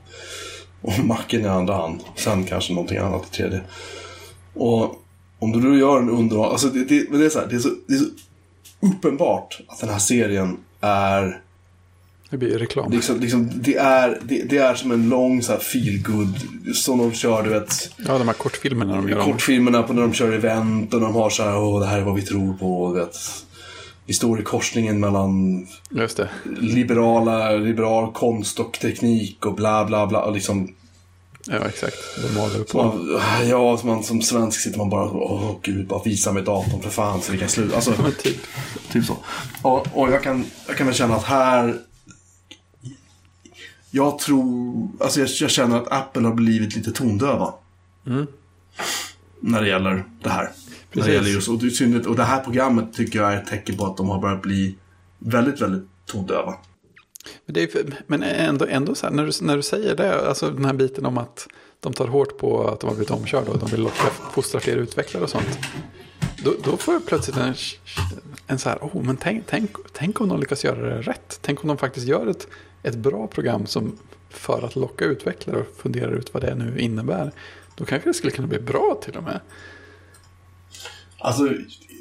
Och Macen i andra hand. Sen kanske någonting annat i tredje. Och om du då gör en underhåll... Alltså det, det, det, är så här, det, är så, det är så uppenbart att den här serien är... Det blir reklam. Liksom, liksom, det, är det, det är som en lång så här feel good som de kör, du vet. Ja, de här kortfilmerna de gör. Kortfilmerna på när de kör event och de har så här, åh det här är vad vi tror på. och Vet. Vi står i korsningen mellan liberala, liberal konst och teknik och bla bla bla. Och liksom, Ja, exakt. De maler på. man, ja, som, man, som svensk sitter man bara och åh gud, bara visa mig datorn för fan så vi kan sluta. Alltså, typ. typ så. Och, och jag, kan, jag kan väl känna att här... Jag tror, alltså jag, jag känner att Apple har blivit lite tondöva. Mm. När det gäller det här. När Precis. det gäller just, och, och det här programmet tycker jag är ett tecken på att de har börjat bli väldigt, väldigt tondöva. Men, det är, men ändå, ändå så här, när du, när du säger det, alltså den här biten om att de tar hårt på att de har blivit omkörda och de vill locka, fostra fler utvecklare och sånt. Då, då får jag plötsligt en, en så här, oh, men tänk, tänk, tänk om de lyckas göra det rätt. Tänk om de faktiskt gör ett, ett bra program som för att locka utvecklare och funderar ut vad det nu innebär. Då kanske det skulle kunna bli bra till och med. Alltså,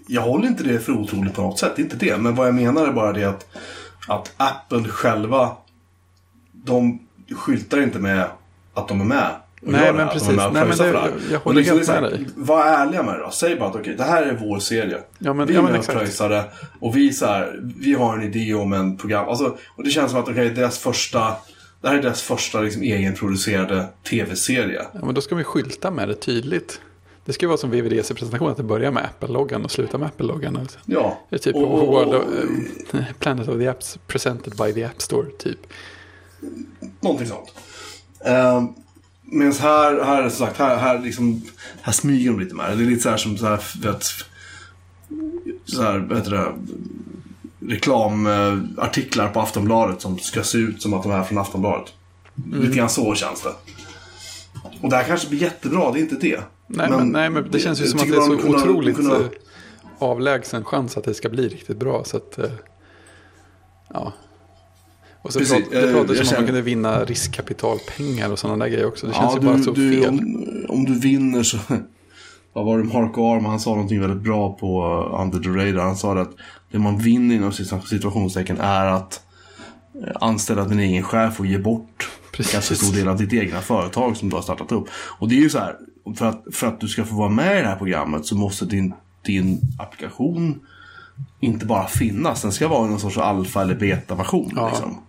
jag håller inte det för otroligt på något sätt, det är inte det. Men vad jag menar är bara det att, att Apple själva, de skyltar inte med att de är med Nej, men precis. Nej, men pröjsar det- jag håller liksom helt med dig. Var ärliga med det då. Säg bara att okej, det här är vår serie. Ja, men- vi ja, är men med och. Och vi, så här, vi har en idé om en program. Alltså, och det känns som att okej, deras första... Det här är deras första liksom, egenproducerade tv-serie. Ja, men då ska vi skylta med det tydligt. Det ska ju vara som VVDC-presentationen, att det börjar med Apple-loggan och slutar med Apple-loggan. Alltså. Ja. Det är typ Och- och- World of, eh, Planet of the Apps presented by the App Store, typ. Någonting sånt. Uh, Medan här, här, som sagt, här, här, liksom, här smyger de lite med det. Är lite så här som så här, vet, så här, heter det, reklamartiklar på Aftonbladet som ska se ut som att de är från Aftonbladet. Mm. Lite grann så känns det. Och det här kanske blir jättebra, det är inte det. Nej, men, nej, men det känns ju som att det är så kunde- otroligt kunde- eh, avlägsen chans att det ska bli riktigt bra. Så att, eh, ja. Och så Precis, det eh, pratades jag om att man kunde vinna riskkapitalpengar och sådana där grejer också. Det känns Ja, ju bara du, så du, fel. Om, om du vinner så... Vad var det Mark Arm? Han sa någonting väldigt bra på Under the Radar. Han sa att det man vinner inom situationstecken är att anställa din egen chef och ge bort Precis. ganska stor del av ditt egna företag som du har startat upp. Och det är ju så här, för att, för att du ska få vara med i det här programmet så måste din, din applikation inte bara finnas. Den ska vara någon sorts alfa eller beta-version. Ja. Liksom.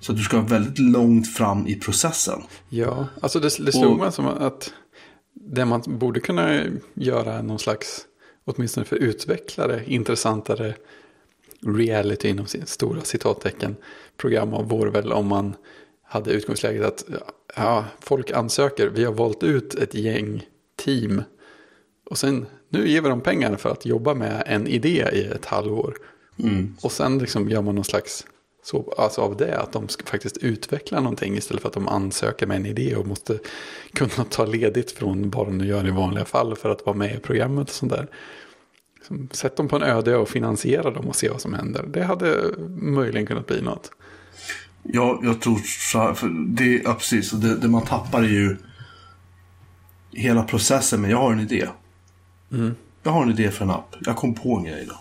Så att du ska vara väldigt långt fram i processen. Ja, alltså det, det slog mig som att det man borde kunna göra är någon slags, åtminstone för utvecklare, intressantare reality inom stora citattecken program av vore väl om man hade utgångsläget att ja, folk ansöker, vi har valt ut ett gäng team och sen nu ger vi dem pengar för att jobba med en idé i ett halvår. Och sen liksom gör man någon slags, så, alltså av det, att de ska faktiskt utveckla någonting istället för att de ansöker med en idé och måste kunna ta ledigt från vad de nu gör i vanliga fall för att vara med i programmet och sånt där. Liksom, Sätt dem på en öde och finansiera dem och se vad som händer. Det hade möjligen kunnat bli något. Ja, jag tror så här, för det, ja, precis. Det, det man tappar är ju hela processen. Men jag har en idé. Jag har en idé för en app. Jag kom på en grej idag.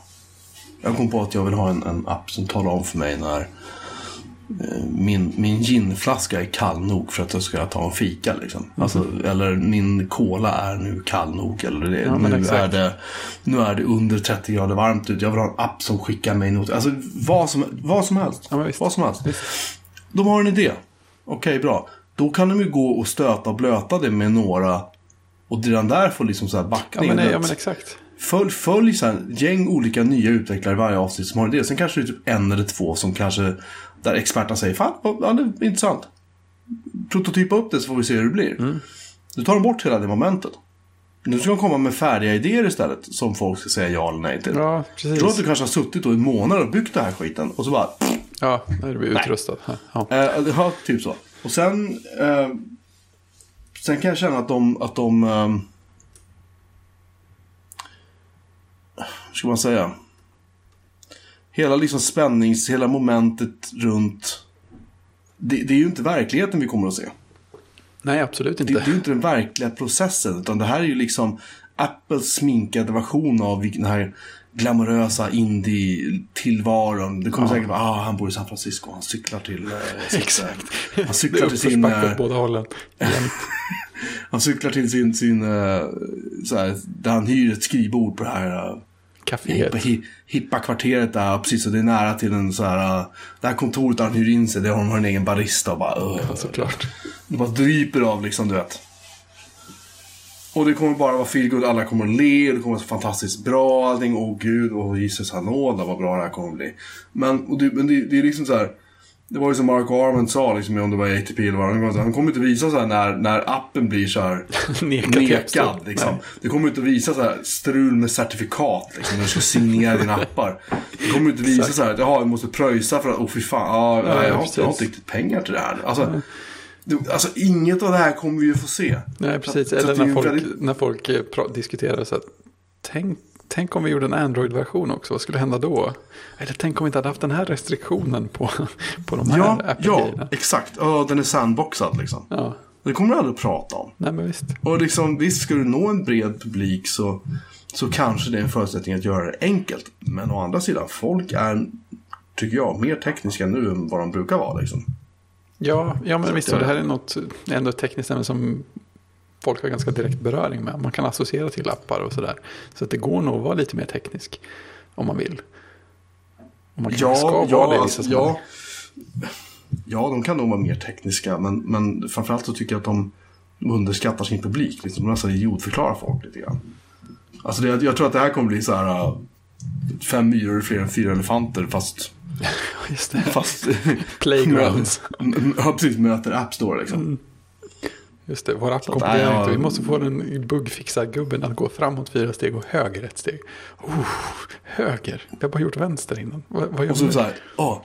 Jag kom på att jag vill ha en, en app som talar om för mig när min, min ginflaska är kall nog för att jag ska ta en fika. Liksom. Alltså, eller min cola är nu kall nog. Eller det, Ja, nu, är det, nu är det under 30 grader varmt ut. Jag vill ha en app som skickar mig not. Alltså vad som, vad som helst. Ja, visst. vad som helst. De har en idé. Okej, bra. Då kan de ju gå och stöta och blöta det med några. Och redan där får liksom så här Ja backning. men, nej, ja, men exakt. Följ, följ så här, gäng olika nya utvecklare i varje avsnitt som har idé. Sen kanske det är typ en eller två som kanske, där experterna säger fan, ja, det är intressant. Prototypa upp det så får vi se hur det blir. Mm. Du tar de bort hela det momentet. Nu ska de komma med färdiga idéer istället som folk ska säga ja eller nej till. Ja, Tror att precis. du kanske har suttit då i månader och byggt den här skiten och så bara Ja, när det blir utrustat. Ja. Eh, ja, typ så. Och sen... Eh, sen kan jag känna att de... Att de eh, hur ska man säga? Hela liksom spännings... Hela momentet runt... Det, det är ju inte verkligheten vi kommer att se. Nej, absolut Det, inte. det är ju inte den verkliga processen. Utan det här är ju liksom Apples sminkade version av den här glamorösa indie-tillvaron. Det kommer säkert vara, ah, han bor i San Francisco, han cyklar till... Eh, sitt, Exakt. Han Det cyklar till sin... uppförsbacke eh, båda hållen. Han cyklar till sin, sin eh, så här, där han hyr ett skrivbord på det här Caféet. hippa, hi, hippa kvarteret där. Precis, och det är nära till en så här, uh, det här kontoret där han hyr in sig, där har de en egen barista och bara, uh, Ja, såklart. det bara dryper av liksom, du vet. Och det kommer bara vara feelgood, alla kommer att le, det kommer vara så fantastiskt bra allting. Åh gud, åh Jesus han vad bra det här kommer att bli. Men, och det, men det, det är liksom så här. Det var ju som Mark Arment sa, liksom, om det var ATP eller vad det var. Han kommer inte visa så här när, när appen blir så här Nekad nekad. Liksom. Det kommer inte visa så här strul med certifikat liksom, när du ska signera dina appar. Det kommer inte visa så här att jaha, jag måste pröjsa för att, åh fy fan, ja, Ja, nej, jag, har, jag har inte riktigt pengar till det här. Alltså, det, alltså inget av det här kommer vi ju få se. Nej, precis. Så så Eller är när folk, väldigt- när folk eh, diskuterar så att tänk, tänk om vi gjorde en Android-version också, vad skulle hända då? Eller tänk om vi inte hade haft den här restriktionen på, på de här Ja, ja, Apple-grejerna. exakt. Ja, den är sandboxad liksom. Ja, Det kommer du aldrig att prata om. nej men visst. Och liksom, visst, ska du nå en bred publik så, så kanske det är en förutsättning att göra det enkelt. Men å andra sidan, folk är, tycker jag, mer tekniska nu än vad de brukar vara. Liksom. Ja, ja men visst. det- det här är något, ändå ett tekniskt ämne som folk har ganska direkt beröring med. Man kan associera till appar och sådär. Så att det går nog att vara lite mer teknisk om man vill. Och man ja, ska ja, vara det vissa ja. ja, de kan nog vara mer tekniska. Men, men framförallt så tycker jag att de underskattar sin publik. Liksom, de nästan idiotförklarar folk lite grann. Alltså det, jag tror att det här kommer bli så här äh, fem myror fler än fyra elefanter fast Just det. Fast Playgrounds. ja, precis. Möter App Store liksom. Mm. Just det, vår app komplicerar inte. Vi måste få den buggfixar-gubben att gå framåt fyra steg och höger ett steg. Oh, höger? Vi har bara gjort vänster innan. Vad, vad och så, så här, oh,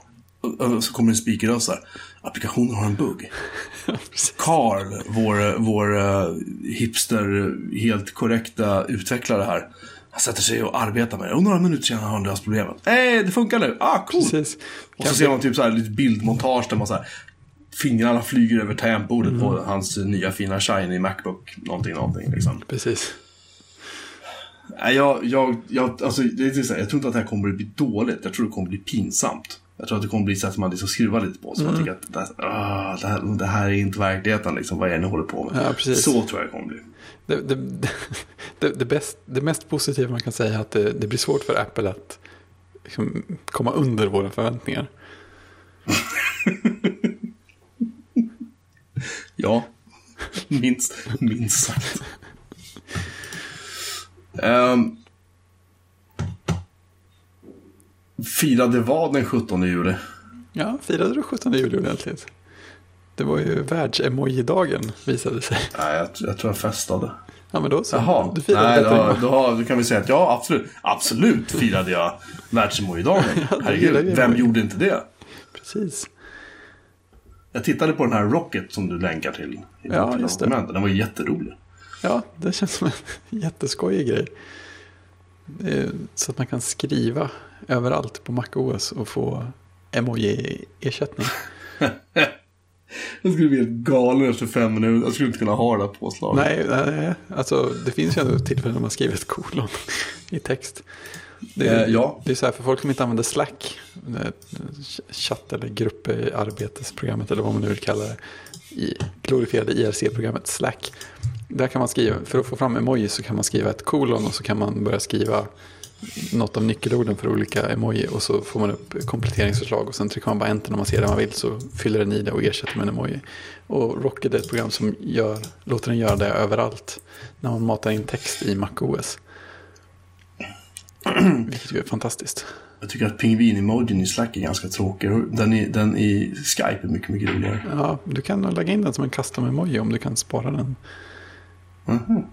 så kommer en speakerröst så här. Applikationen har en bugg. Carl, vår, vår uh, hipster, helt korrekta utvecklare här. Han sätter sig och arbetar med det. Och några minuter senare har han löst problemet. Hej, det funkar nu. Ah, cool. Precis. Och så ser man typ så här lite bildmontage där man så här, fingrarna flyger över tangentbordet mm. på hans nya fina shiny Macbook. Någonting, någonting liksom. Precis. Jag, jag, jag, alltså, det är så här, jag tror inte att det här kommer att bli dåligt. Jag tror det kommer att bli pinsamt. Jag tror att det kommer att bli så att man liksom skruvar lite på sig. Mm. Man tycker att det, ah, det, här, det, här, är inte verkligheten. Liksom, vad är det ni håller på med? Ja, så tror jag det kommer att bli. Det, det, det, bäst, det mest positiva man kan säga är att det, det blir svårt för Apple att liksom, komma under våra förväntningar. Ja, minst, minst sagt. Um, firade vad den 17 juli? Ja, firade du 17 juli ordentligt? Det var ju världsemoji-dagen visade sig. Nej, jag, jag tror jag festade. Ja, men då så. Jaha. Du firade Nej, då, då, då, kan vi säga att ja, absolut. Absolut firade jag världsemoji-dagen. Herregud, vem gjorde inte det? Precis. Jag tittade på den här Rocket som du länkar till. I ja, just det. Den var jätterolig. Ja, det känns som en jätteskojig grej. Så att man kan skriva överallt på MacOS och få emoji-ersättning. Jag skulle bli helt galen efter fem minuter. Jag skulle inte kunna ha det här påslaget. Nej, nej, alltså det finns ju ändå tillfällen när man skriver ett kolon i text. Det är, eh, ja. det är så här för folk som inte använder Slack, chatt eller grupp i arbetsprogrammet eller vad man nu vill kalla det, i glorifierade IRC-programmet Slack. Där kan man skriva, för att få fram emoji så kan man skriva ett kolon och så kan man börja skriva något av nyckelorden för olika emoji och så får man upp kompletteringsförslag och sen trycker man bara enter när man ser det man vill så fyller den i det och ersätter med en emoji. Och Rocket är ett program som gör, låter den göra det överallt när man matar in text i MacOS. Vilket ju är fantastiskt. Jag tycker att pingvin-emojin i Slack är ganska tråkig. Den i, den i Skype är mycket, mycket roligare. Ja, du kan lägga in den som en custom-emoji om du kan spara den. Mm.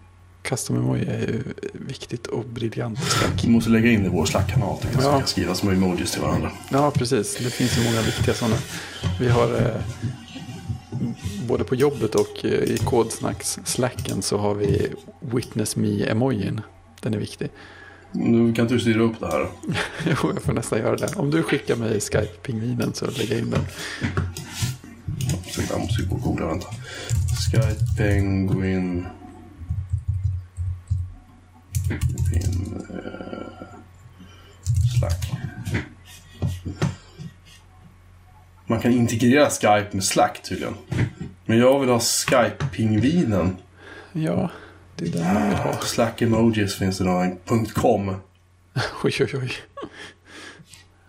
Custom-emoji är ju viktigt och briljant Slack. Vi måste lägga in i vår Slack-kanal ja. så vi kan skriva små emojis till varandra. Ja, precis. Det finns ju många viktiga sådana. Vi har eh, både på jobbet och eh, i kodsnacks-slacken så har vi Witness Me-emojin. Den är viktig. Nu kan du styra upp det här. jo, jag får nästan göra det. Om du skickar mig Skype-pingvinen så lägger jag in den. Jag måste gå och googla, vänta. Skype Penguin. Penguin. Eh, Slack. Man kan integrera Skype med Slack tydligen. Men jag vill ha Skype-pingvinen. Ja. Det är den man vill ha. Slack emojis finns det då. En .com. oj, oj, oj.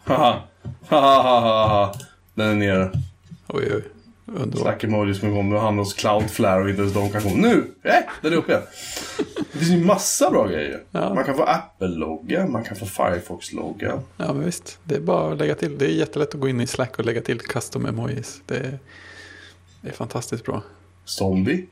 Haha. Haha. Den är nere. Oj, oj. Underbar. Slack emojis med kommer hamna hos Cloudflare och inte ens de kan komma. Nu! Eh, den är uppe igen. Det finns ju massa bra grejer. Ja. Man kan få Apple-logga, man kan få Firefox-logga. Ja, men visst. Det är bara att lägga till. Det är jättelätt att gå in i Slack och lägga till custom emojis. Det är, det är fantastiskt bra. Zombie.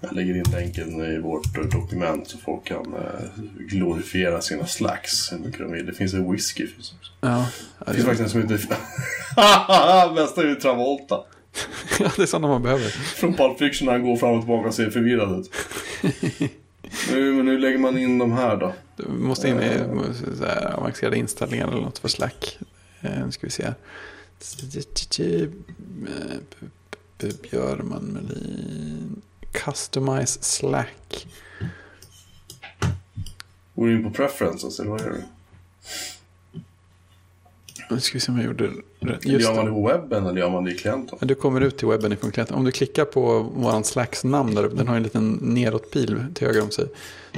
Jag lägger in länken i vårt dokument så folk kan eh, glorifiera sina slacks hur mycket de vill. Det finns en whisky. Ja, det finns faktiskt en som heter... Bästa är Travolta. ja, det är sådana man behöver. Från Pulp Fiction när han går fram och tillbaka och ser förvirrad ut. nu, men nu lägger man in de här då. Du måste in i uh, avancerade inställningar eller något för Slack. Uh, nu ska vi se. Björman Melin. Customize Slack. Går du in på preferences eller vad gör du? Nu ska vi se om jag gjorde Just gör man det. på webben eller gör man det i klienten? Du kommer ut till webben ifrån klienten. Om du klickar på våran Slacks namn där uppe, den har en liten nedåtpil till höger om sig.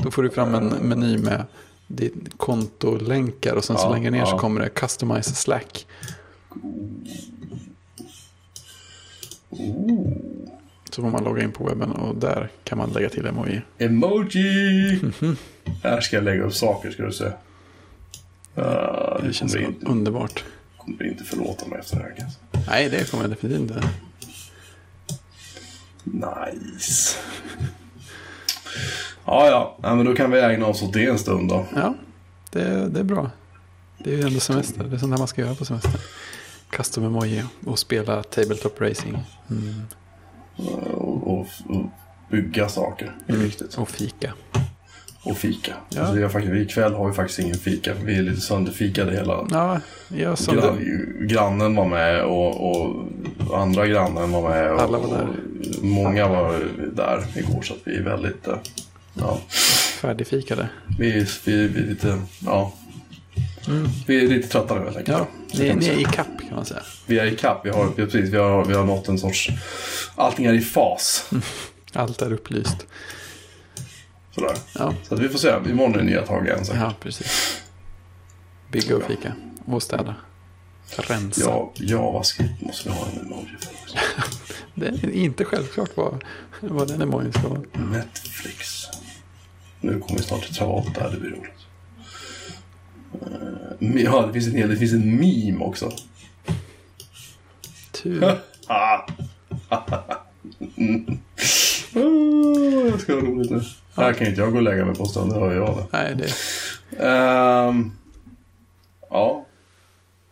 Då får du fram en meny med ditt kontolänkar och sen så Ja, längre ner så ja. kommer det Customize Slack. Så får man logga in på webben och där kan man lägga till emoji. Emoji! Här ska jag lägga upp saker ska du se. Uh, Det känns inte, underbart. kommer inte förlåta mig efter det här kanske. Nej, det kommer jag definitivt inte. Nice. Ja, ja. ja men då kan vi ägna oss åt det en stund då. Ja, det, det är bra. Det är ju ändå semester. Det är sånt här man ska göra på semester. Custom emoji och spela tabletop racing. Mm. Och, och, och bygga saker. Är viktigt. Och fika. Och fika. Ja. Alltså, vi, har faktiskt, ikväll har vi faktiskt ingen fika. Vi är lite sönderfikade hela. Ja, jag. Gran, grannen var med och, och andra grannen var med. Och, Alla var där. Många var där igår så att vi är väldigt... eh, Ja, Färdigfikade. vi, vi, vi är lite... Ja. Vi är lite trötta nu helt enkelt. Ja, ni, ni är i kapp kan man säga. Vi är i kapp. Vi har, precis, vi, har, vi har nått en sorts... Allting är i fas. Allt är upplyst. Sådär. Ja, Så att vi får se. Imorgon är det nya tag igen. Så. ja precis. Bygga och fika. Och städa. Rensa. Ja, JavaScript måste vi ha en emoji för. Det är inte självklart vad, vad den emojin ska vara. Netflix. Nu kommer vi snart till Travolta. Det blir roligt. Eh, Ja, det finns en hel, det finns en meme också. Tur. Mm. oh, jag ska ha roligt nu. Här kan inte jag gå och lägga mig på stund, det hör jag det. Nej, det, Ehm, ja,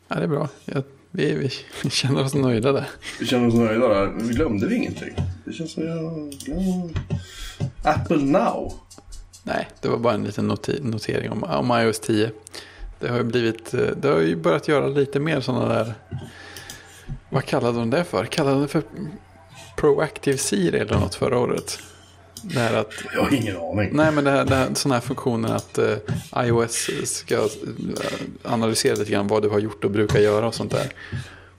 ja, det är bra. Jag, vi, vi känner oss nöjda där. vi känner oss nöjda där. Vi glömde vi ingenting. Det känns som jag... Ja. Apple Now. Nej, det var bara en liten notering om, om iOS 10. Det har ju blivit, eh, det har ju börjat göra lite mer sådana där, vad kallade de det för? Kallade de det för Proactive Siri eller något förra året? Det här att, Jag har ingen aning. nej men det här, det här, sådana här funktioner att eh, iOS ska eh, analysera lite grann vad du har gjort och brukar göra och sånt där.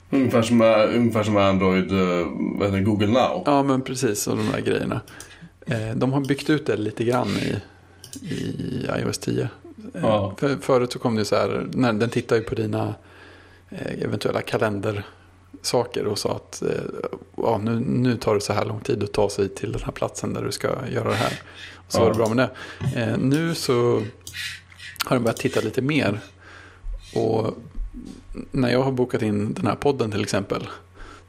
Ungefär som, ungefär som Android, det, Google Now. Ja men precis, och de där grejerna. Eh, de har byggt ut det lite grann i, i iOS 10. Eh, Ja. För, förut så kom det så här, när, den tittar ju på dina eh, eventuella kalendersaker och sa att eh, ja, nu, nu tar det så här lång tid att ta sig till den här platsen där du ska göra det här. Och så Ja. var det bra med det. Eh, nu så har den börjat titta lite mer. Och när jag har bokat in den här podden till exempel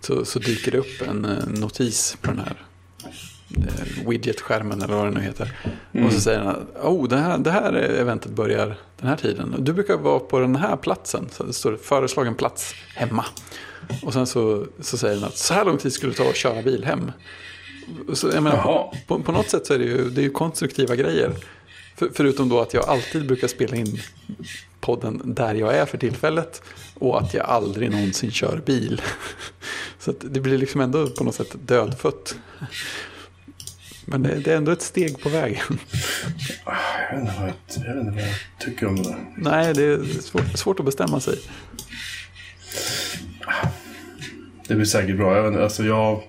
så, så dyker det upp en notis på den här widget-skärmen eller vad det nu heter. Och så säger den att oh, det, här, det här eventet börjar den här tiden. Du brukar vara på den här platsen. Så det står föreslagen plats hemma. Och sen så, så säger den att så här lång tid skulle det ta att köra bil hem. Så, jag menar, Jaha. på, på något sätt så är det ju, det är ju konstruktiva grejer. För, förutom då att jag alltid brukar spela in podden där jag är för tillfället. Och att jag aldrig någonsin kör bil. Så det blir liksom ändå på något sätt dödfött. Men det, det är ändå ett steg på vägen. Jag vet, inte vad jag, jag inte vad jag tycker om det där. Nej, det är svårt, svårt att bestämma sig. Det blir säkert bra. Jag, inte, alltså jag,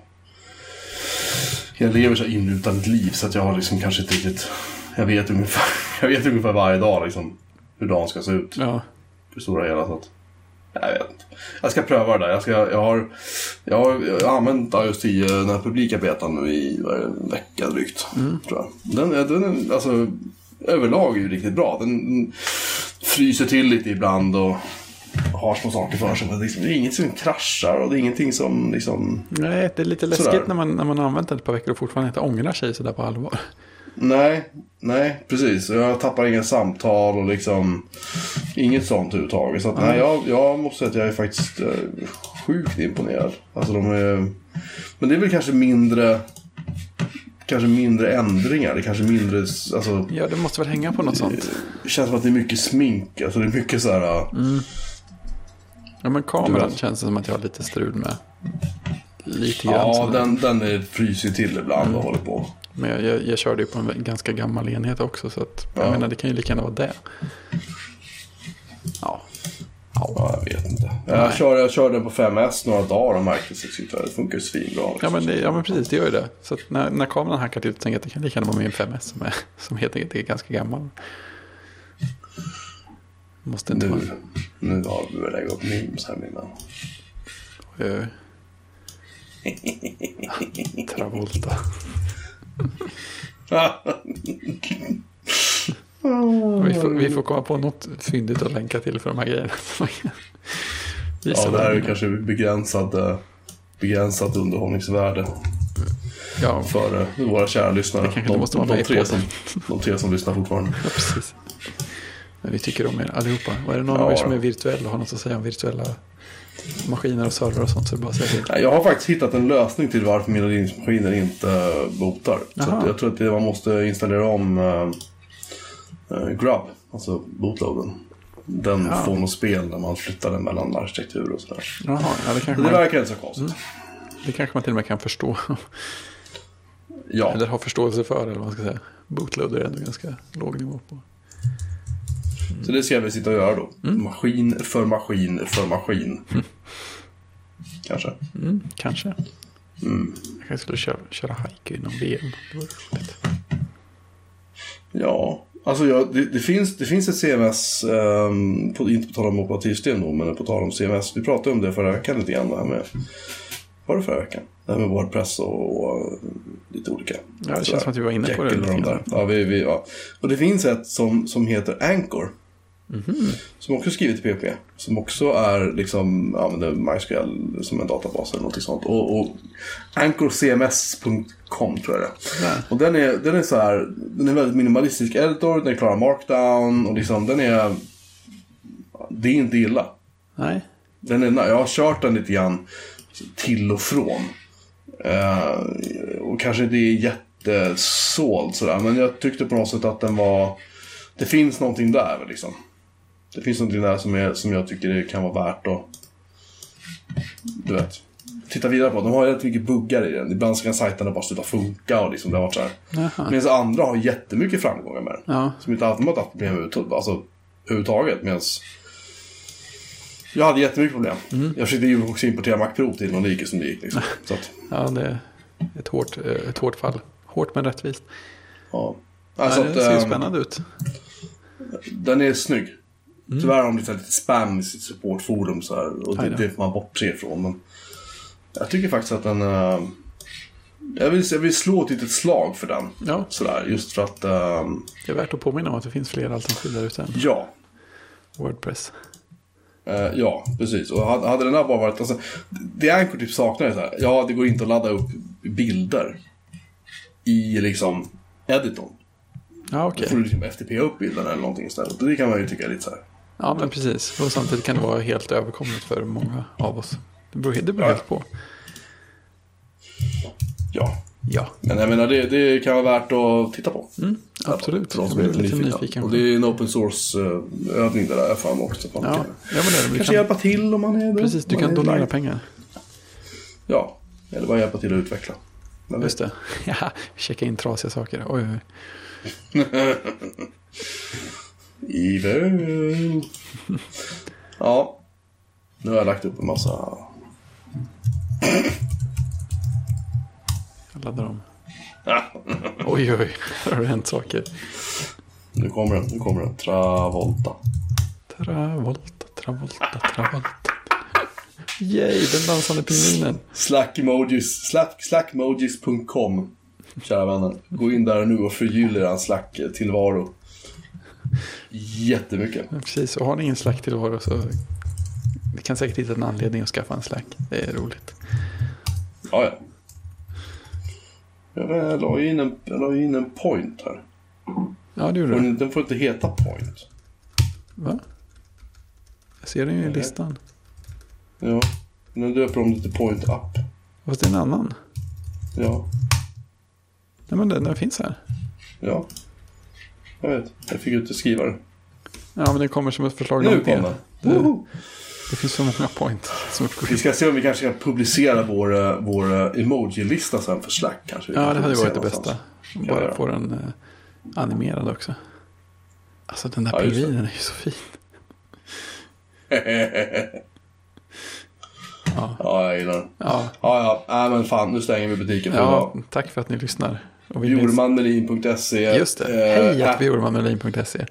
jag lever så inrutat ett liv så att jag har liksom kanske inte riktigt... Jag vet ungefär, jag vet ungefär varje dag liksom, hur dagen ska se ut. Ja, På det stora hela. Så att, jag vet inte. Jag ska pröva det där. Jag, ska, jag, har, jag, har, jag har använt iOS 10, den här publika betan nu i det, en vecka drygt. Tror jag. Den, är- den är, alltså, överlag är ju riktigt bra. Den fryser till lite ibland och har små saker för sig. Men det är liksom, det är inget som kraschar och det är ingenting som liksom... Nej, det är lite läskigt Sådär. när man, när man har använt den ett par veckor och fortfarande inte ångrar sig sådär på allvar. Nej, nej, precis. Jag tappar inga samtal och liksom inget sånt överhuvudtaget. Så att, nej, jag, jag måste säga att jag är faktiskt eh, sjukt imponerad. Alltså de är, men det är väl kanske mindre kanske mindre ändringar. Kanske mindre, alltså Ja, det måste väl hänga på något sånt. det känns som att det är mycket smink. Alltså det är mycket så här. Ja, men kameran känns det som att jag har lite strul med. Lite grann. Ja, den, den är, fryser ju till ibland och håller på. Men jag, jag, jag körde ju på en ganska gammal enhet också. Så att, jag Ja. menar, det kan ju lika gärna vara det. Ja. Ja. Ja, jag vet inte. Jag körde, jag körde på 5S några dagar och märkte att det funkar svinbra. Ja men, det, ja men precis, det gör ju det. Så när, när kameran hackar till tänker jag att det kan lika gärna vara min 5S som, är, som helt enkelt är ganska gammal. Måste inte Nu, vara... nu har vi börjat lägga upp memes här mina. Oj, oj. Travolta. Vi får, vi får komma på något fyndigt att länka till för de här grejerna. Ja, det här är kanske begränsad, eh, begränsat underhållningsvärde Ja, för eh, våra kära lyssnare. Det De, måste vara de, tre som, de tre som lyssnar fortfarande. ja, precis. Men vi tycker om er allihopa. Och är det någon Ja, av er som är virtuell och har något att säga om virtuella maskiner och servrar och sånt så det bara. Nej, Jag har faktiskt hittat en lösning till varför mina Linux-maskiner inte botar. Så Jaha. att jag tror att det, man måste installera om uh, Grub, alltså bootloaden. Den Ja. får något spel när man flyttar den mellan arkitektur och sådär. Jaha, ja, det, Så kanske det man, verkar inte så konstigt. det kanske man till och med kan förstå. Ja, Eller ha förståelse för, eller vad man ska säga. Bootloader är ändå ganska låg nivå på. Så det ska vi sitta och göra då. Mm. Maskin för maskin för maskin. Kanske. Mm, kanske. Mm. Jag kanske skulle köra, köra haiku inom VM. Det vore roligt. Ja, alltså jag, det, det, finns, det finns ett CMS, ehm, på, inte på tal om operativsystem då, men på tal om CMS. Vi pratade om det förra veckan lite grann. Det här med, var det förra veckan? Det här med Wordpress och, och lite olika. Ja, det känns som att vi var inne på det lite de där. Ja, vi, vi, ja. Och det finns ett som, som heter Anchor. Som också är skrivet i PHP. Som också är liksom, använder MySQL som en databas eller något sånt. Och, och anchorcms.com tror jag det. Där. Och den är, den är så här, den är väldigt minimalistisk editor, den klarar markdown och liksom den är, det är inte illa. Nej, Den är, jag har kört den lite grann till och från. Eh, och kanske inte är jättesåld sådär, men jag tyckte på något sätt att den var, det finns någonting där liksom. Det finns någonting där som, är, som jag tycker det kan vara värt att, du vet, titta vidare på. De har rätt mycket buggar i den. Ibland så kan sajterna bara sluta funka och liksom det har varit så här. Medan andra har jättemycket framgångar med den. Ja. Som inte alltid har haft problem överhuvud- alltså, överhuvudtaget. Medan jag hade jättemycket problem. Mm. Jag försökte ju också importera Mac Pro till det gick som det gick. Liksom. Så att, ja, det är ett hårt, eh, ett hårt fall. Hårt men rättvist. ja. Ja, Alltså det att, ser ju ehm, spännande ut. Den är snygg. Mm. Tyvärr har de lite, lite spam i sitt supportforum så här, och det, då. det får man bortse ifrån. Men jag tycker faktiskt att den... eh, jag, vill, jag vill slå ett litet slag för den. Ja, Sådär, just för att... ehm, det är värt att påminna om att det finns fler alternativ där ute ja, Wordpress. Eh, ja, precis. Och hade, hade den här bara varit... Alltså, det Anchor typ saknar är så här. Ja, det går inte att ladda upp bilder i liksom editorn. Ja, Då okej. får du liksom FTP upp bilden eller någonting istället. Och det kan man ju tycka är lite så här. Ja, men precis. Och samtidigt kan det vara helt överkomligt för många av oss. Det beror, det beror Ja. helt på. Ja, Ja, men jag menar det, det kan vara värt att titta på. mm, absolut. För är blir lite nyfiken. Och det är en open source-övning det där jag för mig också. Ja, kan ja, men det det. Kanske kan, hjälpa till om man är precis, du kan donera pengar. Ja, eller bara hjälpa till att utveckla. Men Just det. Ja, checka in trasiga saker. Oj, oj. Evil. ja. Nu har jag lagt upp en massa... Jag laddar om. Oj, oj. Här har det hänt saker. Nu kommer den, nu kommer den. Travolta. Travolta, Travolta, Travolta. Yay, den dansande pingvinen. Slackemojis. Slack, slackmojis.com. Kära vänner. Gå in där nu och förgyll er slack-tillvaro. Jättemycket. Ja, precis, och har ni ingen slack tillvaro så ni kan säkert hitta en anledning att skaffa en slack. Det är roligt. Ja, ja. Jag la in en, jag la in en point här. Ja, det gjorde du. Den får inte heta point. Va? Jag ser den ju i Nej. listan. Ja. Nu döper de det till point up. Fast det är en annan. Ja. Nej, men den, den finns här. Ja. Jag vet. Jag fick inte skriva det. Ja, men den kommer som ett förslag Nu långt kom ner. den. Det, det finns så många point. Vi ska se om vi kanske kan publicera vår, eh, vår eh, emoji-lista sen för Slack. Kanske Ja, det hade varit det bästa. Bara få den eh, animerad också. Alltså den där Ja, det. pingvinen är ju så fin. Ja. Ja, jag gillar den. Ja, Ja, ja. Nej, men fan, nu stänger vi butiken för ja idag. tack för att ni lyssnar. Bjurmanmelin.se. Just det, eh, hej at- att bjurmanmelin.se.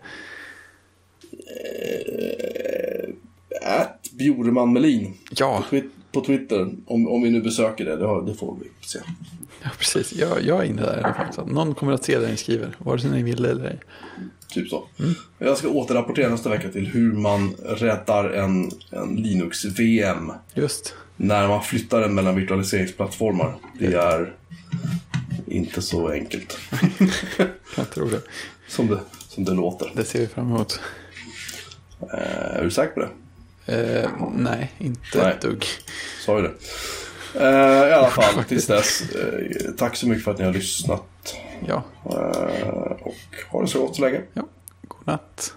At Bjurmanmelin. Ja, På, på Twitter. Om, om vi nu besöker det, det, får vi se. ja, precis. Jag, jag är inne där i alla fall. Så att någon kommer att se det ni skriver, vare sig ni vill eller ej. Typ så. Mm. Jag ska återrapportera nästa vecka till hur man räddar en, en Linux-VM. Just. När man flyttar den mellan virtualiseringsplattformar. Det är inte så enkelt. Jag tror det. som, det, som det låter. Det ser vi fram emot. Eh, är du säker på det? Eh, nej, inte Nej. ett dugg. Sa ju det. Eh, I alla fall, tills dess. Eh, tack så mycket för att ni har lyssnat. Ja, Eh, och ha det så gott så länge. ja. God natt.